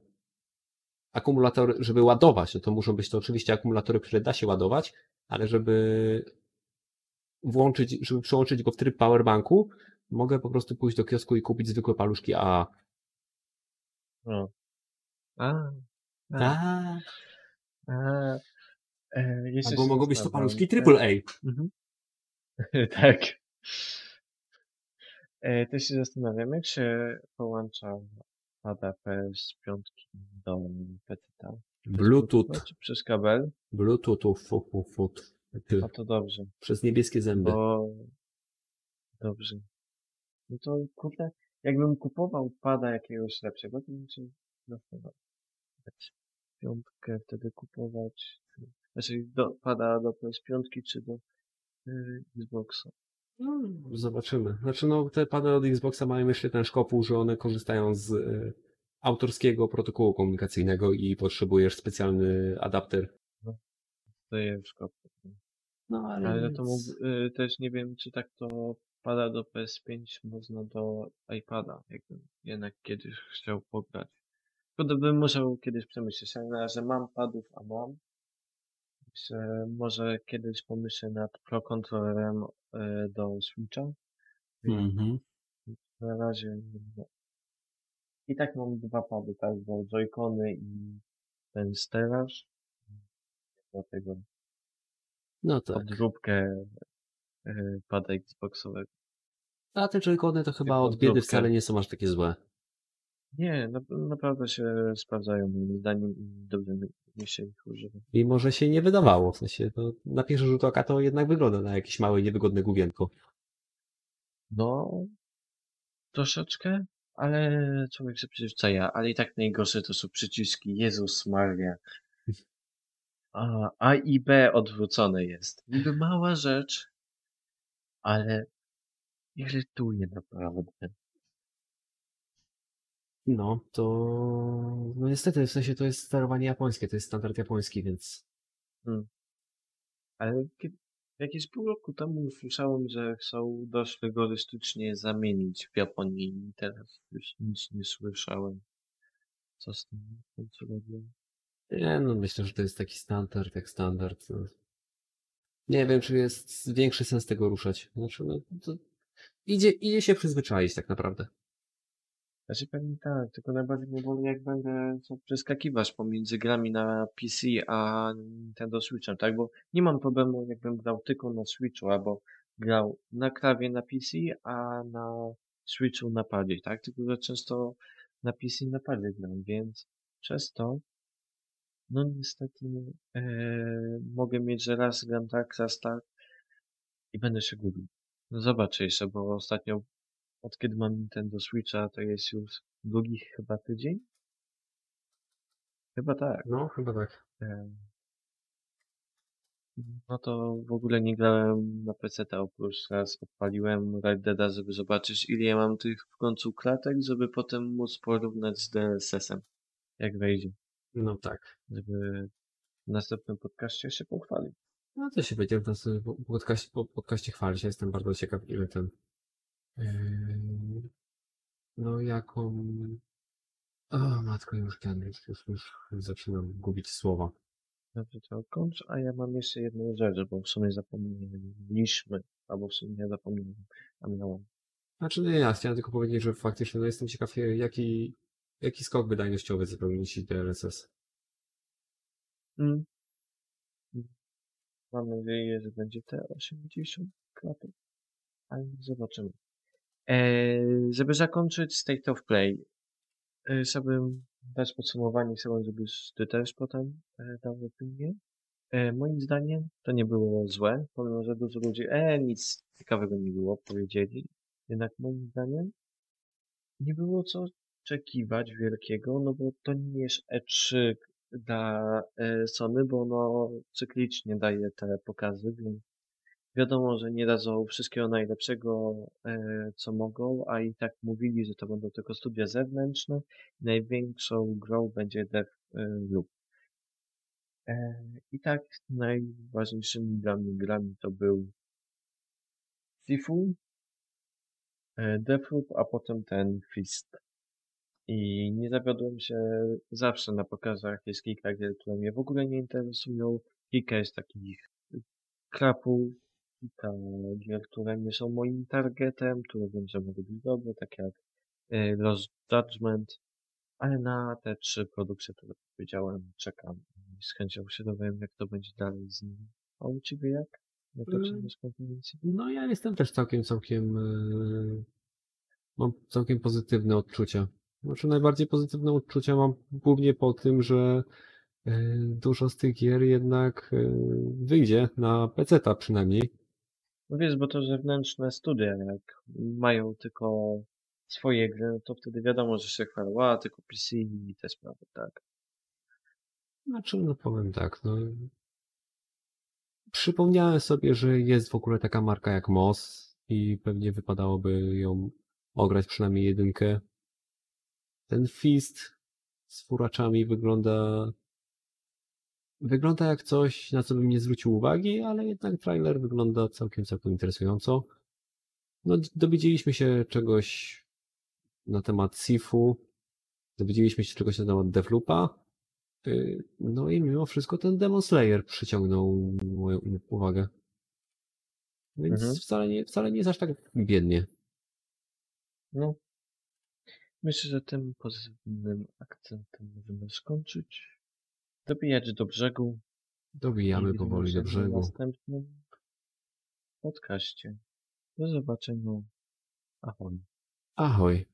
Akumulatory, żeby ładować, no to muszą być to oczywiście akumulatory, które da się ładować, ale żeby włączyć, żeby przełączyć go w tryb powerbanku, mogę po prostu pójść do kiosku i kupić zwykłe paluszki AA. No. A, a, A, a. E, jeszcze albo mogą być to paluszki AAA. Mhm. tak. E, też się zastanawiam, jak się połącza pada PS5 do PC-ta. Bluetooth, Czy przez kabel? Bluetooth, fu, fu, fu, ty, No to dobrze, przez niebieskie zęby. bo... Dobrze. No to kurde, jakbym kupował pada jakiegoś lepszego, to bym się zastanawiał. Piątkę wtedy kupować. Znaczy do, pada do PS5 czy do y, Xboxa. No, zobaczymy. Znaczy, no, te pady od Xboxa mają jeszcze ten szkopuł, że one korzystają z e, autorskiego protokołu komunikacyjnego i potrzebujesz specjalny adapter. To jest szkoda. No, ale, Ale to mógł, y, też nie wiem, czy tak to pada do PS5 można do iPada, jakbym jednak kiedyś chciał pograć. Tylko bym musiał kiedyś przemyśleć, ale na razie mam padów, a mam. Myślę, może kiedyś pomyślę nad Pro Controllerem y, do Switcha. Mhm. Na razie nie. I tak mam dwa pady, tak, bo Joy-Cony i ten stelaż. Dlatego No tak. podróbkę y, pada Xboxowego. A te joycony to chyba od biedy wcale nie są aż takie złe. Nie, na, naprawdę się sprawdzają moim zdaniem i dobrze mi się ich używa. Mimo, że się nie wydawało. W sensie, to na pierwszy rzut oka to jednak wygląda na jakieś małe, niewygodne główienko. No, troszeczkę, ale człowiek się przyzwyczaja, ale i tak najgorsze to są przyciski. Jezus Maria. A, A i B odwrócone jest. Niby mała rzecz, ale irytuje naprawdę. No, to... No niestety, w sensie to jest sterowanie japońskie, to jest standard japoński, więc... Ale kiedy, jakieś pół roku temu słyszałem, że chcą dość rygorystycznie zamienić w Japonii i teraz już nic nie słyszałem. Co z tym końcu robią? Nie, no myślę, że to jest taki standard, jak standard. No. Nie wiem, czy jest większy sens tego ruszać. Znaczy, no, to idzie, idzie się przyzwyczaić tak naprawdę. Znaczy pewnie tak, tylko najbardziej mnie boli jak będę przeskakiwać pomiędzy grami na PC a Nintendo Switchem, tak? Bo nie mam problemu jakbym grał tylko na Switchu, albo grał na klawie na PC, a na Switchu na padzie, tak? Tylko że często na PC na padzie gram, więc przez to no niestety e, mogę mieć, że raz gram tak, raz tak i będę się gubił. No zobaczę jeszcze, bo ostatnio od kiedy mam Nintendo Switcha, to jest już drugi chyba tydzień? Chyba tak. No, chyba tak. No to w ogóle nie grałem na PC, oprócz raz odpaliłem Red Deada, żeby zobaczyć ile ja mam tych w końcu klatek, żeby potem móc porównać z DLSS-em, jak wejdzie, No tak. żeby w następnym podcaście się pochwalić. No to się będzie w nas po podcaście, po podcaście chwalić. Ja jestem bardzo ciekaw, ile ten... Yy, no, jaką... O, matko, już ten, już, już, już zaczynam gubić słowa. Dobrze, to kończ, a ja mam jeszcze jedną rzecz, bo w sumie zapomnieliśmy, albo w sumie nie zapomniałem, a miałem. Znaczy, nie, ja chciałem tylko powiedzieć, że faktycznie no, jestem ciekaw, jaki, jaki skok wydajnościowy zrobił ci DLSS. Mm. Mam nadzieję, że będzie te 80 klatek, ale zobaczymy. Eee, żeby zakończyć State of Play, e, chciałbym dać podsumowanie, chciałbym, żebyś ty też potem e, dał opinię. E, moim zdaniem to nie było złe, pomimo że dużo ludzi, e, nic ciekawego nie było, powiedzieli. Jednak moim zdaniem nie było co oczekiwać wielkiego, no bo to nie jest E3 dla e, Sony, bo ono cyklicznie daje te pokazy, więc wiadomo, że nie dadzą wszystkiego najlepszego, e, co mogą, a i tak mówili, że to będą tylko studia zewnętrzne. Największą grą będzie Deathloop. E, I tak najważniejszymi dla mnie grami to był Sifu, e, Deathloop, a potem ten Fist. I nie zawiodłem się zawsze na pokazach. Jest kilka gier, które mnie w ogóle nie interesują. Kilka jest takich krapów, kilka gier, które nie są moim targetem, które wiem, że mogą być dobre, tak jak e, Lost Judgment. Ale na te trzy produkcje, które powiedziałem, czekam. I z chęcią się dowiem, jak to będzie dalej z nimi. A u ciebie jak? Na to Mm. z konferencji? No ja jestem też całkiem, całkiem... Yy, mam całkiem pozytywne odczucia. Znaczy najbardziej pozytywne odczucia mam głównie po tym, że yy, dużo z tych gier jednak wyjdzie na PC-ta przynajmniej. No wiesz, bo to zewnętrzne studia, jak mają tylko swoje gry, no to wtedy wiadomo, że się chwalą, a tylko PC i te sprawy, tak. Znaczy, no powiem tak, no. Przypomniałem sobie, że jest w ogóle taka marka jak MOS i pewnie wypadałoby ją ograć przynajmniej jedynkę. Ten Fist z furaczami wygląda wygląda jak coś, na co bym nie zwrócił uwagi, ale jednak trailer wygląda całkiem, całkiem interesująco. No, dowiedzieliśmy się czegoś na temat Sifu, dowiedzieliśmy się czegoś na temat Deathloopa, Y, No i mimo wszystko ten Demon Slayer przyciągnął moją uwagę. Więc Mhm. wcale, nie, wcale nie jest aż tak biednie. No. Myślę, że tym pozytywnym akcentem możemy skończyć. Dobijać do brzegu. Dobijamy powoli do w brzegu. następnym podcaście. Do zobaczenia. Ahoj. Ahoj.